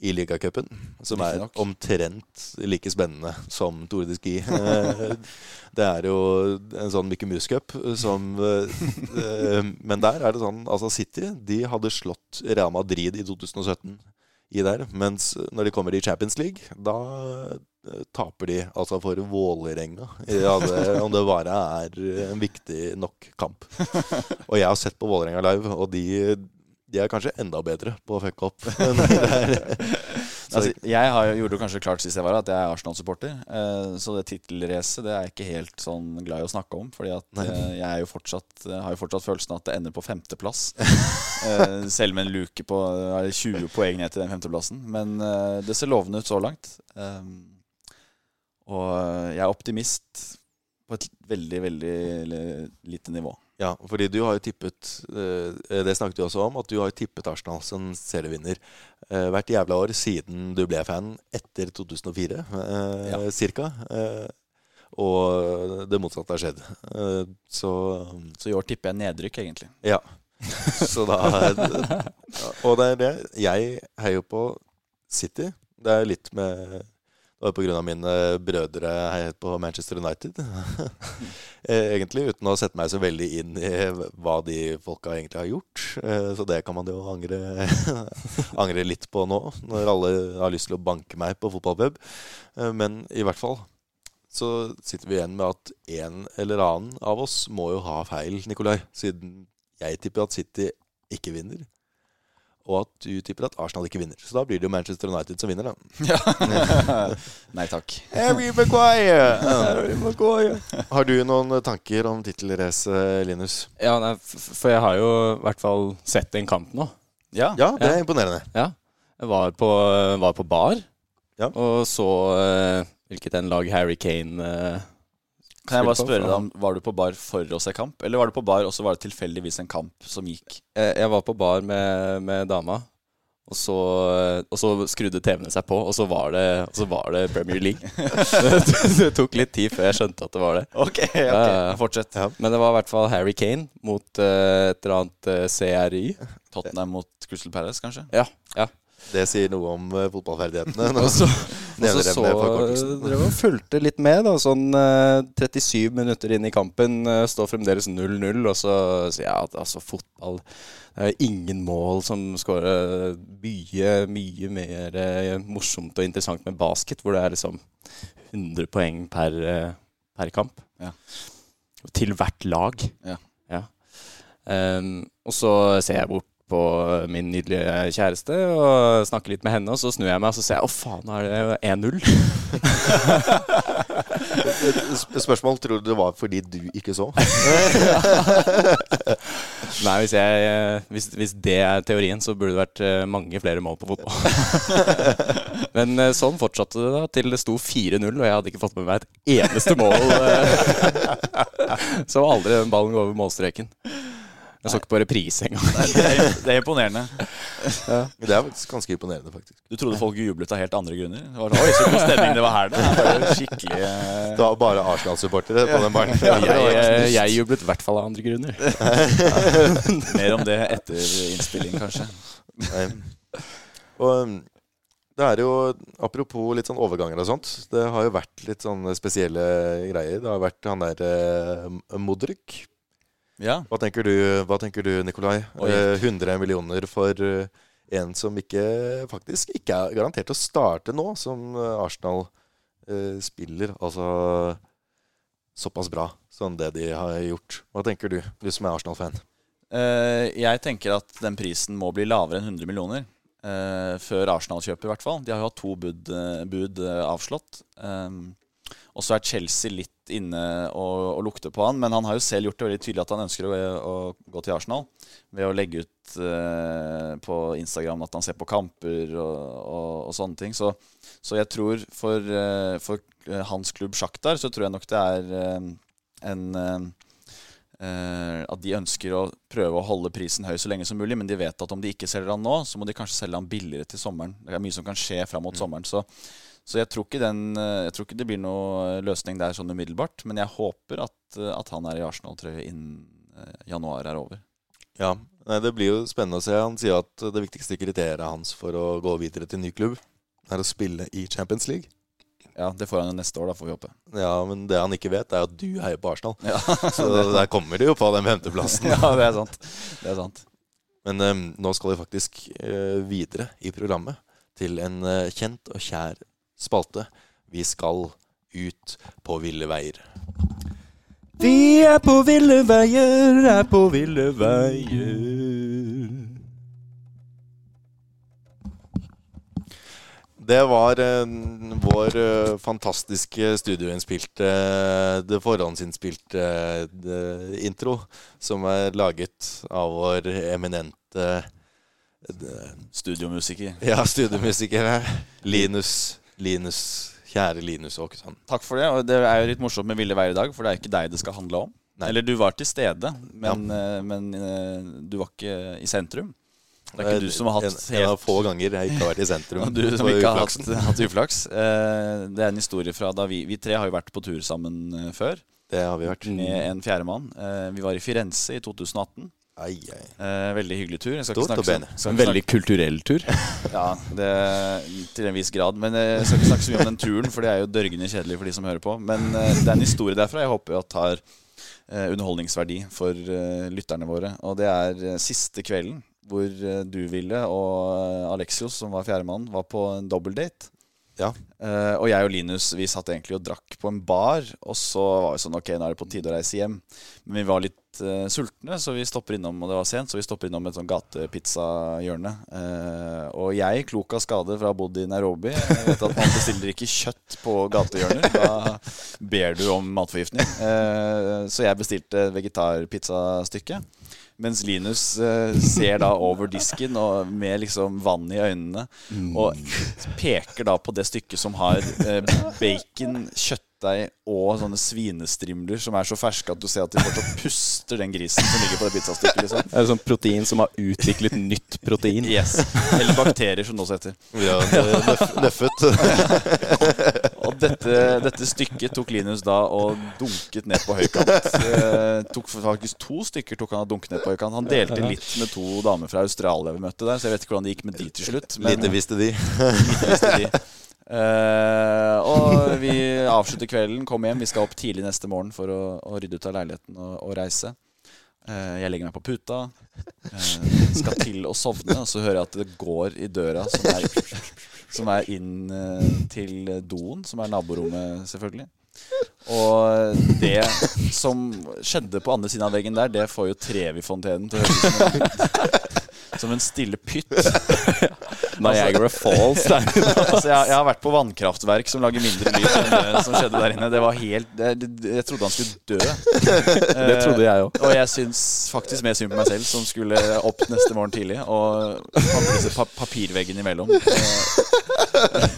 i ligacupen, som er omtrent like spennende som Tour de Ski. Det er jo en sånn Mickey Mouse Cup som eh, Men der er det sånn Altså, City de hadde slått Real Madrid i 2017 i der, mens når de kommer i Champions League, da eh, taper de altså for Vålerenga. Ja, det, om det bare er en viktig nok kamp. Og jeg har sett på Vålerenga live, og de, de er kanskje enda bedre på å fucke opp. Altså, jeg har, jo- gjorde det kanskje klart sist jeg var her, at jeg er Arsenal-supporter. Eh, så det tittelracet er jeg ikke helt sånn glad i å snakke om. Fordi at eh, jeg jo fortsatt, eh, har jo fortsatt følelsen av at det ender på femteplass. eh, selv med en luke på eh, 20 poeng ned til den femteplassen. Men eh, det ser lovende ut så langt. Og eh, jeg er optimist på et veldig, veldig li- lite nivå. Ja, fordi du har jo tippet eh, Det snakket vi også om, at du har jo tippet Arsenal som serievinner eh, hvert jævla år siden du ble fan, etter 2004 eh, Ja. cirka. Eh, og det motsatte har skjedd. Eh, så Så i år tipper jeg nedrykk, egentlig. ja. Så da Og det er det. Jeg heier på City. Det er litt med Det var av mine brødre på Manchester United. Eh, egentlig, uten å sette meg så veldig inn i hva de folka egentlig har gjort. Eh, Så det kan man jo angre, angre litt på nå, når alle har lyst til å banke meg på fotballpub. Eh, Men i hvert fall så sitter vi igjen med at en eller annen av oss må jo ha feil, Nikolai. Siden jeg tipper at City ikke vinner. Og at du tipper at Arsenal ikke vinner. Så da blir det jo Manchester United som vinner, da. Nei takk. Harry Maguire! Har du noen tanker om tittelracet, Linus? Ja, nei, for jeg har jo i hvert fall sett en kamp nå. Ja. Ja, det er Ja. imponerende. Ja. Jeg var på, var på bar Ja. og så uh, hvilket en lag Harry Kane eh, Kan jeg bare spørre deg om Var du på bar for å se kamp, eller var du på bar og så var det tilfeldigvis en kamp som gikk? Eh, Jeg var på bar med, med dama, og så, og så skrudde TV-ene seg på, og så var det, og så var det Premier League. det, tok litt tid før jeg skjønte at det var det. Ok, ok, ja. Fortsett. Ja. Men det var i hvert fall Harry Kane mot uh, et eller annet uh, CRY. Tottenham mot Crystal Palace, kanskje? Ja, ja. Det sier noe om uh, fotballferdighetene. Og så, og så dere fulgte litt med, da. Sånn uh, 37 minutter inn i kampen uh, står fremdeles 0-0, og så sier jeg at altså, fotball Det er ingen mål som skårer mye, mye mer eh, morsomt og interessant med basket, hvor det er liksom 100 poeng per, eh, per kamp. Ja. Til hvert lag. Ja. Um, og så ser jeg bort på min nydelige kjæreste og snakker litt med henne, og så snur jeg meg og så ser jeg å faen, nå er det 1-0. Et Spørsmål tror du det var fordi du ikke så? Nei, hvis, jeg, hvis, hvis det er teorien, så burde det vært eh, mange flere mål på fotball. Men eh, sånn fortsatte det da, til det sto 4-0, og jeg hadde ikke fått med meg et eneste mål. eh. Så aldri den ballen gå over målstreken. Jeg så ikke på reprise engang. Det er, det er imponerende. Det er faktisk ganske imponerende, faktisk. Du trodde folk jublet av helt andre grunner? Det var, Oi, så god stemning det var her. Det er bare skikkelig eh, Det var bare Arsenal-supportere på den baren. Jeg, eh, jeg jublet i hvert fall av andre grunner. Mer om det etter innspilling, kanskje. Nei. Og um, det er jo, apropos litt sånn overganger og sånt, det har jo vært litt sånne spesielle greier. Det har vært han der eh, Modric. Ja. Hva tenker du, hva tenker du Nikolai? Oi. Eh, 100 millioner for eh, en som ikke, faktisk ikke er garantert å starte nå, som eh, Arsenal eh, spiller. Altså såpass bra som det de har gjort. Hva tenker du, du som er Arsenal-fan? Eh, jeg tenker at den prisen må bli lavere enn 100 millioner. eh, før Arsenal kjøper, i hvert fall. De har jo hatt to bud, eh, bud eh, avslått. Um, og så er Chelsea litt inne og, og lukter på han, men han har jo selv gjort det veldig tydelig at han ønsker å, å gå til Arsenal. Ved å legge ut eh, på Instagram at han ser på kamper og, og, og sånne ting. Så, så jeg tror for, eh, for eh, hans klubb Sjaktar så tror jeg nok det er eh, en eh, eh, at de ønsker å prøve å holde prisen høy så lenge som mulig, men de vet at om de ikke selger han nå, så må de kanskje selge han billigere til sommeren. Det er mye som kan skje fram mot sommeren. Så, så jeg, tror ikke den, eh, jeg tror ikke det blir noe løsning der sånn umiddelbart. Men jeg håper at, eh, at han er i Arsenal-trøye innen eh, januar er over. Ja, nei, Det blir jo spennende å se. Han sier at det viktigste kriteriet hans for å gå videre til ny klubb, er å spille i Champions League. Ja, Det får han jo neste år, da, får vi håpe. Ja, Men det han ikke vet, er at du heier på Arsenal. Ja, Så der kommer de jo på den femteplassen. ja det er sant. Det er sant. Men um, nå skal vi faktisk uh, videre i programmet til en uh, kjent og kjær spalte. Vi skal ut på ville veier. Vi er på ville veier, er på ville veier. det var eh, vår eh, fantastiske studioinnspilte, det forhåndsinnspilte eh, intro, som er laget av vår eminente eh, Studiomusiker. ja, studiomusiker. Linus. Linus. Kjære Linus Åkesson. Takk for det. Og det er jo litt morsomt med Ville veier i dag, for det er ikke deg det skal handle om. Nei. Eller du var til stede, men, ja. men eh, du var ikke i sentrum. Det er ikke du som har hatt en, en av få ganger jeg ikke har vært i sentrum. Du som ikke har hatt, hatt uflaks. Eh, Det er en historie fra da vi Vi tre har jo vært på tur sammen eh, før. Det har vi vært. Med en fjerdemann. Eh, Vi var i Firenze i 2018. Ai, ai. Eh, Veldig hyggelig tur. Jeg skal Stort ikke snakke, så, skal En veldig kulturell tur. ja, det, til en viss grad. Men eh, jeg skal ikke snakke så mye om den turen, for det er jo dørgende kjedelig for de som hører på. Men eh, det er en historie derfra jeg håper at har eh, underholdningsverdi for eh, lytterne våre. Og det er eh, siste kvelden hvor eh, du, Ville, og eh, Alexios, som var fjerdemann, var på en dobbeltdate. Ja. Uh, og jeg og Linus vi satt egentlig og drakk på en bar. Og så var vi sånn Ok, nå er det på tide å reise hjem. Men vi var litt eh, sultne, så vi stopper innom og det var sent, så vi stopper innom et sånn gatepizzahjørne. Uh, og jeg, klok av skade fra å ha bodd i Nairobi, jeg vet at man bestiller ikke kjøtt på gatehjørner. Da ber du om matforgiftning. Uh, så jeg bestilte vegetarpizzastykke. Mens Linus eh, ser da over disken og med liksom vann i øynene og peker da på det stykket som har bacon, bacon, kjøttdeig og sånne svinestrimler som er så ferske at du ser at de fortsatt puster den grisen som ligger på det pizzastykket. liksom Det er sånn protein som har utviklet nytt protein. Yes. Eller bakterier, som det også heter. Ja, nøff, nøffet. Og dette, dette stykket tok Linus da og dunket ned på høykant. Eh, tok faktisk To stykker tok han og dunket ned på høykant. Han delte litt med to damer fra Australia vi møtte der, så jeg vet ikke hvordan det gikk med de til slutt. Men Lite visste de. lite visste de. Eh, og vi avslutter kvelden, kommer hjem. Vi skal opp tidlig neste morgen for å, å rydde ut av leiligheten og, og reise. Uh, jeg legger meg på puta, uh, skal til å sovne, og så hører jeg at det går i døra, som er, som er inn til doen, som er naborommet, selvfølgelig. Og det som skjedde på andre siden av veggen der, det får jo Trevifontenen til å høres ut som som en stille pytt. Niagara Falls. Der. Altså, jeg, jeg har vært på vannkraftverk som lager mindre lyd enn det som skjedde der inne. Det var helt det, Jeg trodde han skulle dø. Det trodde jeg òg. Og jeg syns faktisk mer synd på meg selv, som skulle opp neste morgen tidlig og hadde disse pa papirveggene imellom. Eh,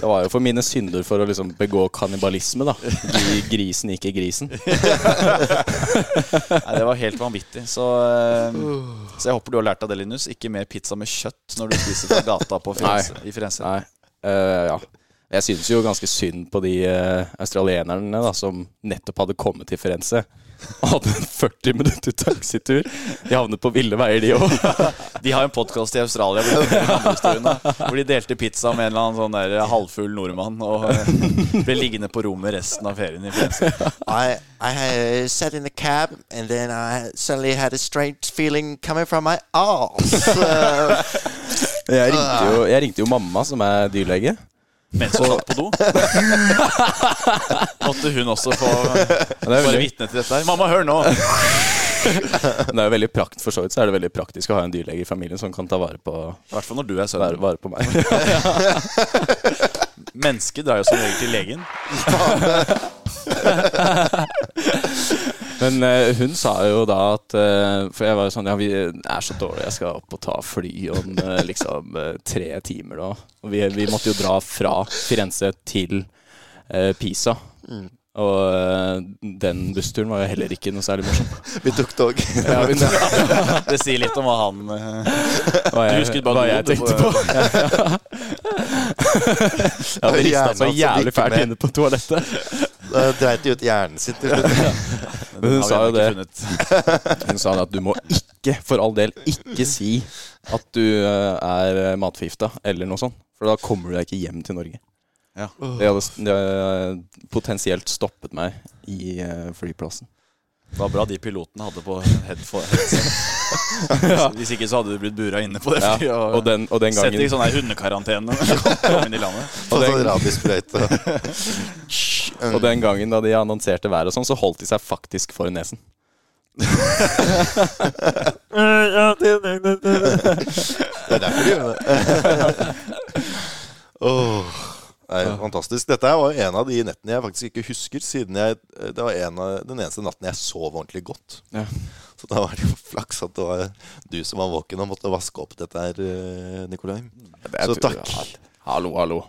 Det var jo for mine synder for å liksom begå kannibalisme, da. Gi grisen ikke grisen. Nei, det var helt vanvittig. Så, eh, så jeg håper du har lært av det, Linus. Ikke mer pizza med kjøtt når du spiser fra gata på Firenze, i Firenze. Nei. Uh, ja. Jeg syns jo ganske synd på de uh, australienerne da, som nettopp hadde kommet til Firenze. Og hadde en 40 minutter taxitur. De havnet på ville veier, de òg. De har en podkast i Australia hvor de, historiene, hvor de delte pizza med en eller annen sånn der halvfull nordmann og eh, ble liggende på rommet resten av ferien i Firenze. I, I uh, sat in the cab and then I suddenly had a strange feeling coming from my arse. Uh, Jeg ringte, jo, jeg ringte jo mamma, som er dyrlege. Mens hun satt på do. Måtte hun også få være vitne til dette her. Mamma, hør nå! Det er jo veldig prakt, for så vidt så er det veldig praktisk å ha en dyrlege i familien som kan ta vare på, I hvert fall når du er vare, sønnen. vare på meg. Mennesket drar jo som regel til legen. Men eh, hun sa jo da at eh, For jeg var jo sånn Ja, vi er så dårlige, jeg skal opp og ta fly om eh, liksom eh, tre timer da. Og vi, vi måtte jo dra fra Firenze til Pisa. Pisa. Og eh, den bussturen var jo heller ikke noe særlig morsom. vi tok tog. Ja, men, Det sier litt om hva han eh, hva Du jeg, husket bare hva jeg tenkte på. på. Jeg hadde rista så jævlig fælt inne på toalettet. Da dreit de ut hjernen sin til slutt. Men hun sa jo det. funnet. Hun sa at du må ikke, for all del, ikke si at du eh, er matforgifta eller noe sånt. For da kommer du deg ikke hjem til Norge. Ja. Det hadde, det hadde potensielt stoppet meg i eh, flyplassen. Det var bra de pilotene hadde på headset. headset. Hvis ikke så hadde du blitt bura inne på det Ja, flyet. Og, og, den, og den Sett i sånn hundekarantene kom inn i landet. Og den-. Og den gangen da de annonserte været og sånn, så holdt de seg faktisk for nesen. Det er derfor de gjør det. Åh. Det ja. fantastisk. Dette var en av de nettene jeg faktisk ikke husker, siden jeg, det var en av, den eneste natten jeg sov ordentlig godt. Ja. Så da var det jo flaks at det var du som var våken og måtte vaske opp dette her, eh, Nikolai. Det er- Så takk. Ja, Hallo, hallo.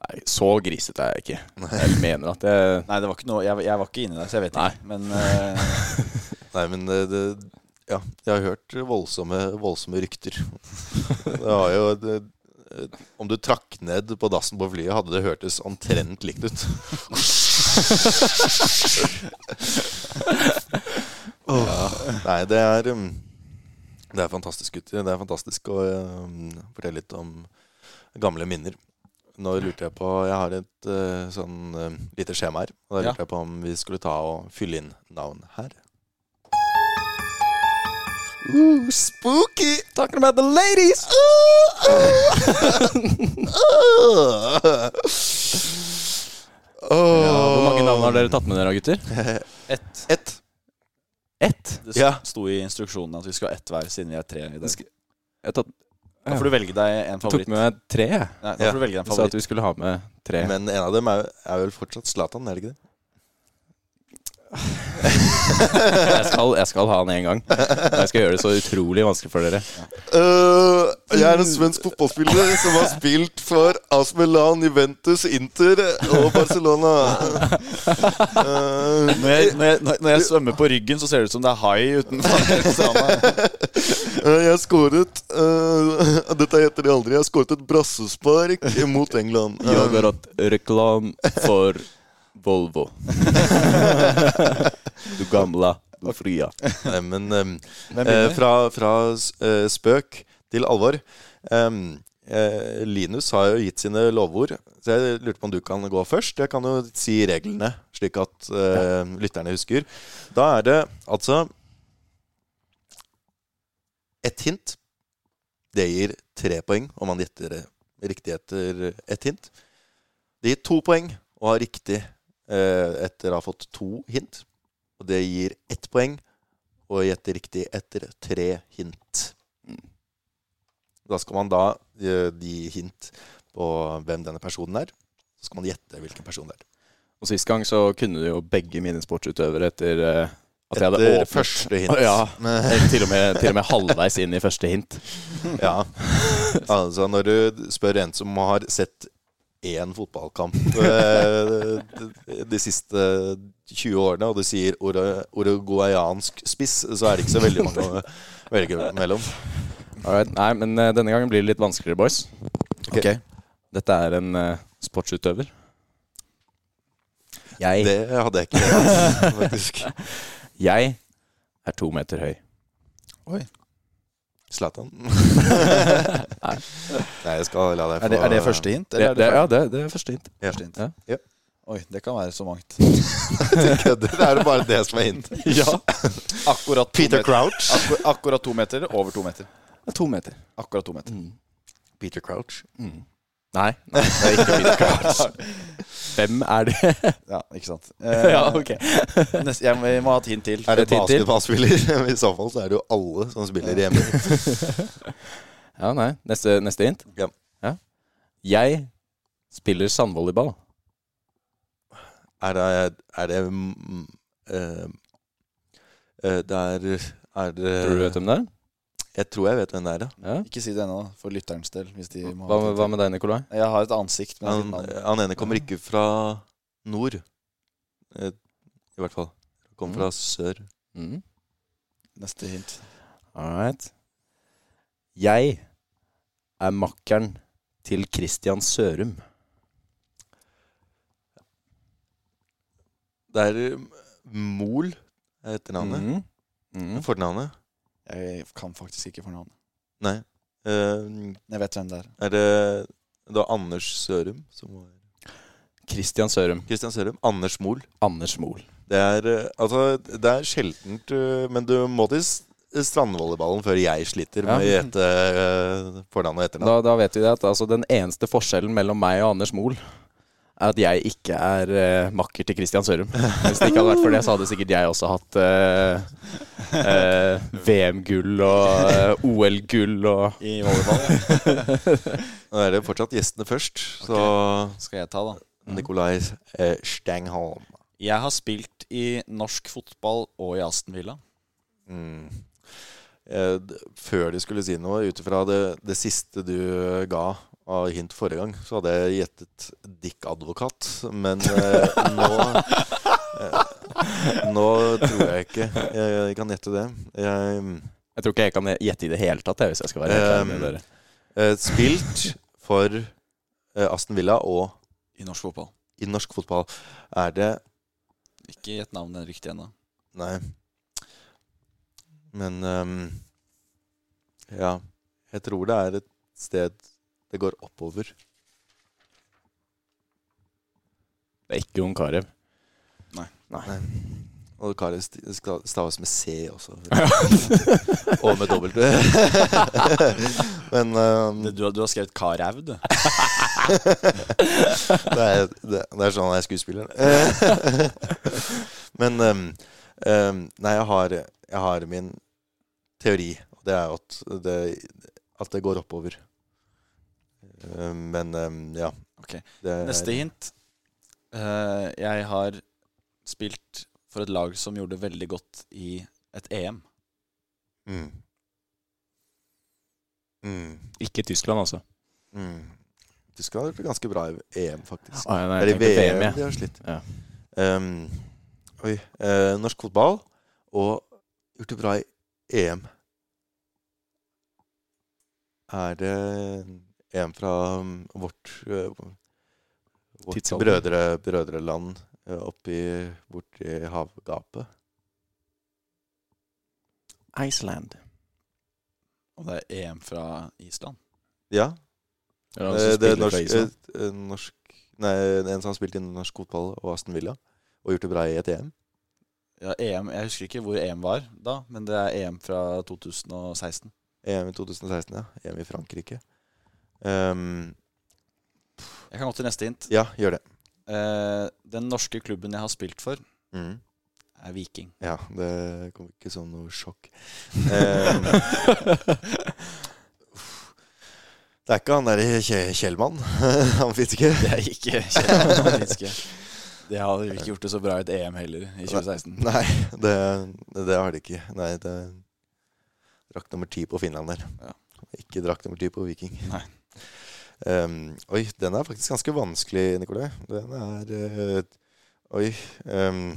Nei, så grisete er jeg ikke. Jeg mener at jeg Nei, det var ikke noe Jeg, jeg var ikke inni der, så jeg vet Nei. ikke. Men uh... Nei, men det, det Ja, jeg har hørt voldsomme, voldsomme rykter. Det var jo det, Om du trakk ned på dassen på flyet, hadde det hørtes omtrent likt ut. ja, Nei, det er um, Det er fantastisk, gutter. Det er fantastisk å um, fortelle litt om gamle minner. Nå lurte jeg på Jeg har et uh, sånn uh, lite skjema her. Og da Ja. lurte jeg på om vi skulle ta og fylle inn navn her. Ooh, spooky! Talking about the ladies! Ja, hvor mange navn har dere tatt med dere, gutter? ett. Et. Ett? Det Ja. sto i instruksjonen at vi skulle ha ett hver, siden vi er tre i dag. Jeg har tatt, Da får du velge deg en favoritt. Jeg tok med tre. Nei, da Ja. får du velge deg en Du sa at vi skulle ha med tre. Men en av dem er, er vel fortsatt Zlatan, er det ikke det? Jeg skal, jeg skal ha den én gang. Jeg skal gjøre det så utrolig vanskelig for dere. Uh, jeg er en svensk fotballspiller som har spilt for AS Milan, Juventus, Inter og Barcelona. Uh, Når jeg, når, jeg, når jeg svømmer på ryggen, så ser det ut som det er hai utenfor øh, jeg skåret Dette heter det aldri. Jeg skåret et brassespark mot England. Jeg har hatt reklam for Volvo. Du gamla, du fria. Nei, men um, eh, fra, fra øh, spøk til alvor. Um, eh, Linus har jo gitt sine lovord, så jeg lurte på om du kan gå først. Jeg kan jo si reglene, slik at eh, lytterne husker. Da er det altså ett hint. Det gir tre poeng om man gjetter riktig etter ett hint. Det gir to poeng å ha riktig eh, etter å ha fått to hint. Og det gir ett poeng å gjette riktig etter tre hint. Da skal man da eh, gi hint på hvem denne personen er. Så skal man gjette hvilken person det er. Og Sist gang så kunne jo begge mine sportsutøvere etter at etter jeg hadde åpnet første hint. Ja, eh, til og, med, til og med halvveis inn i første hint. Ja. Altså, når du spør en som har sett én fotballkamp eh, de, siste 20 årene, og du sier uruguayansk spiss, så er det ikke så veldig mange å velge mellom. Alright. Nei, men eh, denne gangen blir det litt vanskeligere, boys. Ok. Dette er en uh, sportsutøver. Jeg, Det hadde jeg ikke faktisk. jeg er to meter høy. Oi. Zlatan. Nei, jeg skal la deg få Er det, er det første hint? Det, Eller det, det ja, det, det er første hint. Ja. første hint? Ja. Oi, det kan være så mangt. Det er bare det som er hint. Ja. Akkurat to Peter meter. Crouch. Akkur, akkurat to meter eller over to meter? To meter. Akkurat to meter. Peter Crouch. Nei, nei, det er ikke Peter Crouch. Hvem er det? Ja, ikke sant. Eh, ja, ok. nest, jeg må, jeg må ha et hint til. Er det Et basketballspiller? I så fall så er det jo alle som spiller hjemme. Ja, nei. Neste, neste hint. Ja. Jeg spiller sandvolleyball. Er det Er det um, uh, eh, Det er Er det Tror du vet hvem det er? Jeg tror jeg vet hvem det er, ja. Ja. Ikke si det ennå, for lytterens del. Hvis de må Hva, hva med deg, Nikolai? Jeg har et ansikt, men Han, han ene kommer ikke fra nord. Eh, I hvert fall. Han kommer fra sør. Mm. Neste hint. All right. Jeg er makkeren til Christian Sørum. Det er eh, Mol er etternavnet. Mm. Mm. Fornavnet? Jeg kan faktisk ikke fornavnet. Nei. Uh, Jeg vet hvem det er. er det da Anders Sørum som var Christian Sørum. Christian Sørum. Anders Mol. Anders Mohl. Det er eh, altså Det er sjeldent, eh, men du må til strandvolleyballen før jeg sliter med å Ja. gjette fornavn og etternavn. Da, da vet vi det at altså, den eneste forskjellen mellom meg og Anders Mohl er at jeg ikke er uh, makker til Christian Sørum. Hvis det ikke hadde vært for det, så hadde sikkert jeg også hatt uh, uh, VM-gull og eh, OL-gull og I volleyball. Nå er det fortsatt gjestene først, så Skal jeg ta, da? Nikolai eh, Stangholm. Jeg har spilt i norsk fotball og i Aston Villa. Mm. Eh, før du skulle si noe, ut ifra det, det siste du ga av hint forrige gang, så hadde jeg gjettet Dick Advokat. Men eh, nå eh, Nå tror jeg ikke jeg, jeg kan gjette det. Jeg Jeg tror ikke jeg kan gjette i det hele tatt, jeg, hvis jeg skal være helt ærlig med Um, dere. eh, Spilt for eh, Aston Villa og I norsk fotball. i norsk fotball. Er det Ikke gjett navnet riktig ennå. Nei. Men um, Ja. Jeg tror det er et sted det går oppover. Det er ikke Jon Carew. Nei. Og Kari st- skal staves med C også. Og med dobbelt V. Men um, Du, har- du har skrevet Carew, du. det, er, det, det er sånn jeg er skuespiller. Men um, um, Nei, jeg har, jeg har min teori. Og det er at det, at det går oppover. Ehm, men ehm, ja. Okay. Det er- Neste hint. Eh, jeg har spilt for et lag som gjorde det veldig godt i et EM. Mm. Mm. Ikke Tyskland, altså. Mm. Tyskland har gjort det ganske bra i EM, faktisk. Ah, ja, nei, Eller i VM, VM, ja. de har slitt. Ja. Um, oi. Uh, norsk fotball og gjort det bra i EM. Er det en fra um, vårt, eh, vårt brødre, brødreland eh, oppi borti havgapet? Iceland. Og det er EM fra Island. Ja. Det er, eh, det er norsk, eh, eh, norsk Nei, en som har spilt i norsk fotball og Aston Villa. Og gjort det bra i et EM. Ja, EM, Jeg husker ikke hvor EM var da, men det er EM fra 2016. EM i 2016, ja. EM i Frankrike. Ehm, Jeg kan gå til neste hint. ja, gjør det. Uh, den norske klubben jeg har spilt for, Mm. er Viking. Ja, det kom ikke som noe sjokk. um, det er ikke han derre Kje Kjellmann. han fins ikke. Det er ikke Kjellmann Finske. Det hadde ikke gjort det så bra i et EM heller, i 2016. Nei, det, det har de ikke. Nei, det Drakk nummer ti på Finland der. Ja. Ikke drakk nummer ti på Viking. Nei. Ehm, oi, den er faktisk ganske vanskelig, Nikolai. Den er uh, Oi. Um,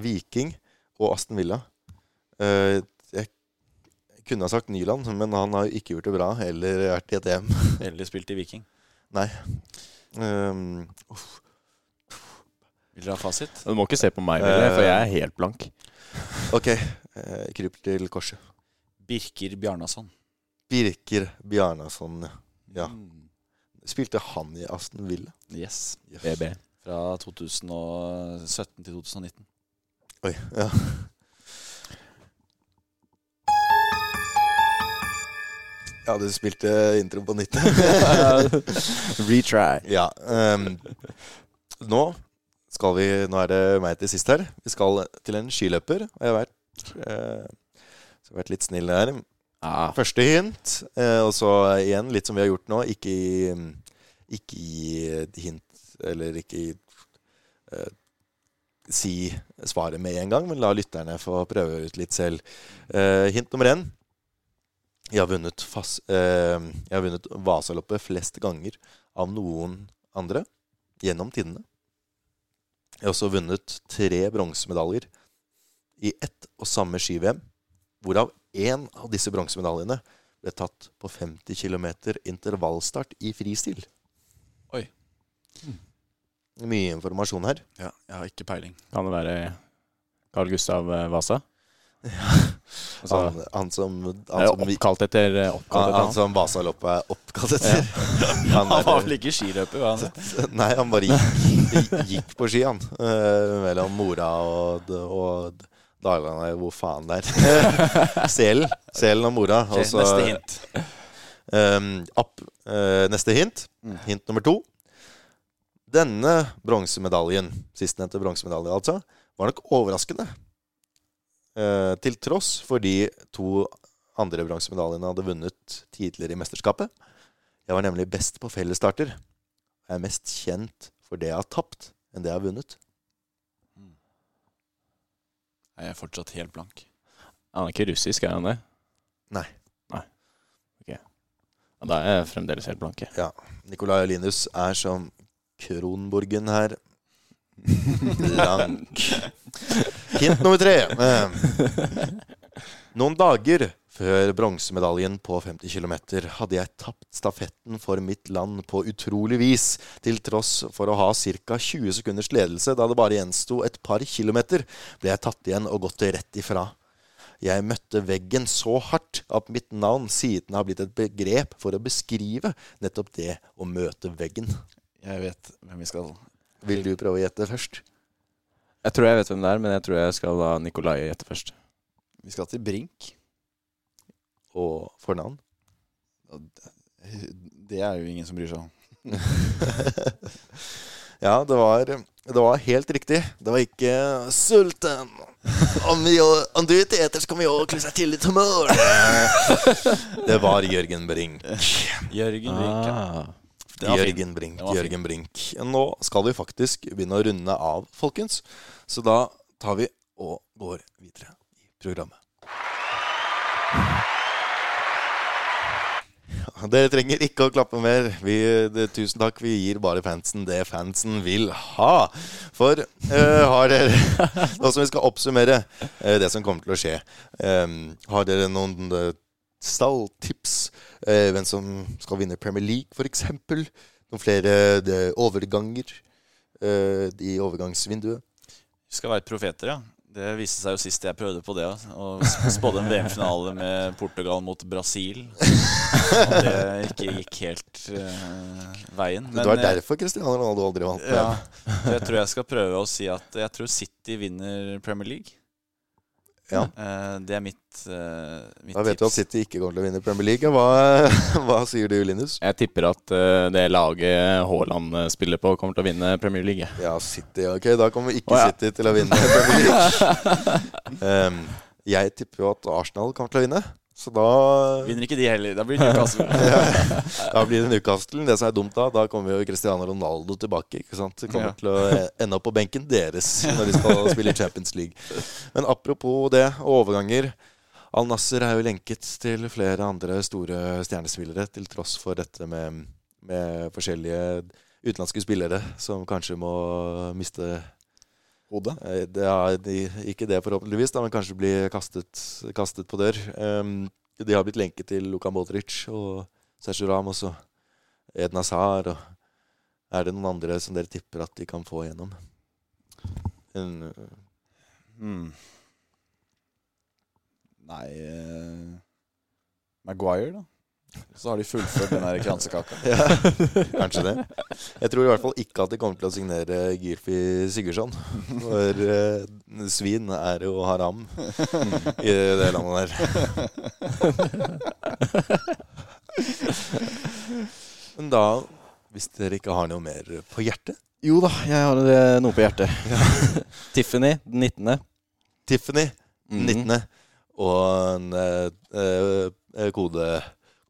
Viking og Aston Villa. Uh, jeg kunne ha sagt Nyland, men han har jo ikke gjort det bra eller vært i et EM. Eller spilt i Viking. Ehm, Vil dere ha fasit? Du må ikke se på meg, Ville, for jeg er helt blank. ok, uh, kryp til korset. Birker Bjarnason. Birker Bjarnason. Ja. Mm. Spilte han i Aston Villa? Yes. Yes. BB. Fra 2017 til 2019. Oi, ja. Ja, du spilte intro på nytt. Retry. ja. Um, nå skal vi Nå er det meg til sist her. Vi skal til en skiløper. Og jeg har vært, eh, vært litt snill her. Ah, Første hint, eh, og så igjen, litt som vi har gjort nå, ikke i, ikke i hint, eller ikke i eh, si svaret med en gang, men la lytterne få prøve ut litt selv. Eh, hint nummer én. Jeg har vunnet, fas, eh, vunnet Vasaloppet flest ganger av noen andre gjennom tidene. Jeg har også vunnet tre bronsemedaljer i ett og samme ski-VM, hvorav én av disse bronsemedaljene ble tatt på 50 km intervallstart i fristil. Oi. Mye informasjon her. Ja, jeg har ikke peiling. kan det være Carl Gustav eh, Vasa? Altså, Han, han som, han er som, oppkalt etter, eh, oppkalt han, etter han han. som Vasaloppet er oppkalt etter. Han, Han var er- vel ikke skiløper, var han? Nei, han bare gikk, gikk på ski, han. Uh, mellom Mora og, og Dalane, hvor faen det er. Selen. Selen og Mora. Okay, Også, neste hint. Um, app, uh, neste hint. Mm. Hint nummer to. Denne bronsemedaljen, sistnevnte bronsemedalje altså, var nok overraskende. Uh, til tross for de to andre bronsemedaljene hadde vunnet tidligere i mesterskapet. Jeg var nemlig best på fellesstarter. Jeg er mest kjent for det jeg har tapt, enn det jeg har vunnet. Jeg er fortsatt helt blank. Han er ikke russisk, er han det? Nei. Nei. Ok. Ja, Da er jeg fremdeles helt blank Ja. Nicolai Linus er som Kronborgen her. Blank. Hint nummer tre. Eh, Noen dager før bronsemedaljen på 50 km hadde jeg tapt stafetten for mitt land på utrolig vis, til tross for å ha ca. 20 sekunders ledelse da det bare gjensto et par kilometer, ble jeg tatt igjen og gått rett ifra. Jeg møtte veggen så hardt at mitt navn siden har blitt et begrep for å beskrive nettopp det å møte veggen. Jeg vet hvem vi skal Vil du prøve å gjette først? Jeg tror jeg vet hvem det er, men jeg tror jeg skal la Nikolai gjette først. Vi skal til Brink. Og fornavn? Det- er jo ingen som bryr seg om. Ja, det var, det var helt riktig. Det var ikke sulten. Om, vi, om du ikke eter, så kan vi jo seg til litt humør. Det var Jørgen Brink. Jørgen Brink. ja. Ah. Jørgen Brink. Jørgen Brink. Nå skal vi faktisk begynne å runde av, folkens. Så da tar vi og går videre i programmet. Dere trenger ikke å klappe mer. Vi, det, tusen takk. Vi gir bare fansen det fansen vil ha. For eh, har dere Nå som vi skal oppsummere eh, det som kommer til å skje, eh, har dere noen uh, stalltips? Eh, hvem som skal vinne Premier League, f.eks.? Noen flere overganger i overgangsvinduet? Vi skal være profeter, ja. Det viste seg jo sist jeg prøvde på det. Å Og spådde en VM-finale med Portugal mot Brasil. Det ikke gikk helt uh, veien. det var eh, derfor Cristiano Ronaldo aldri vant. Ja, jeg tror jeg skal prøve å si at jeg tror City vinner Premier League. Ja. Eh, Det er mitt, uh, mitt Da vet du at. City ikke kommer til å vinne Premier League. Hva, hva sier du, Linus? Jeg tipper at uh, det laget Haaland spiller på, kommer til å vinne Premier League. Ja, City. Ok, da kommer ikke oh, ja. City til å vinne Premier League. um, jeg tipper jo at Arsenal kommer til å vinne. Så da, Vinner ikke de heller. Da blir det Newcastle. da blir det Newcastle. Det som er dumt da, da kommer jo Cristiano Ronaldo tilbake. ikke sant? De kommer Ja. til å ende opp på benken deres når de skal spille Champions League. Men apropos det, overganger. Al Nasser er jo lenket til flere andre store stjernespillere, til tross for dette med, med forskjellige utenlandske spillere som kanskje må miste Hodet. Eh, Det er ikke det, forhåpentligvis, da, men kanskje bli kastet, kastet på dør. Um, de har blitt lenket til Luka Modric og Sergio Ramos og Eden Hazard. Og er det noen andre som dere tipper at de kan få igjennom? En, Hmm. Nei uh, Maguire, da. Så har de fullført den der kransekaka. ja, kanskje det. Jeg tror i hvert fall ikke at de kommer til å signere Girfi Sigurdsson. For eh, svin er jo haram i det landet der. Men da, hvis dere ikke har noe mer på hjertet Jo da, jeg har noe på hjertet. Tiffany, den 19. Tiffany, den 19. Og en, eh, eh, kode,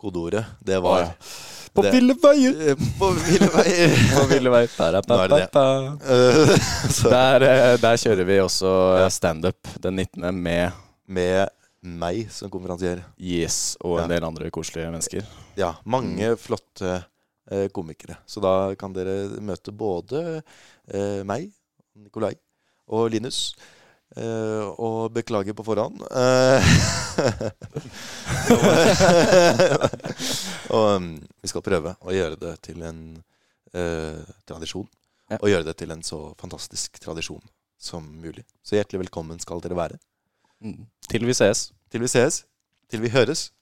kodeordet, det var oh, ja. På det- ville veier! Eh, På ville veier. På ville veier. Nå er det det. Eh, Der, eh, der kjører vi også standup den 19. med med meg som konferansier. Yes og en Ja. del andre koselige mennesker. Ja, mange flotte eh, komikere. Så da kan dere møte både eh, meg, Nikolai og Linus. Eh, og beklager på forhånd. Uh, og um, vi skal prøve å gjøre det til en uh, tradisjon. Ja. Og gjøre det til en så fantastisk tradisjon som mulig. Så hjertelig velkommen skal dere være. Mm. Til vi ses. Til vi ses, til vi høres.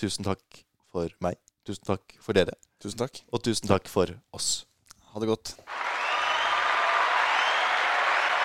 Tusen takk for meg. Tusen takk for dere. Tusen takk. Og tusen takk for oss. Ha det godt.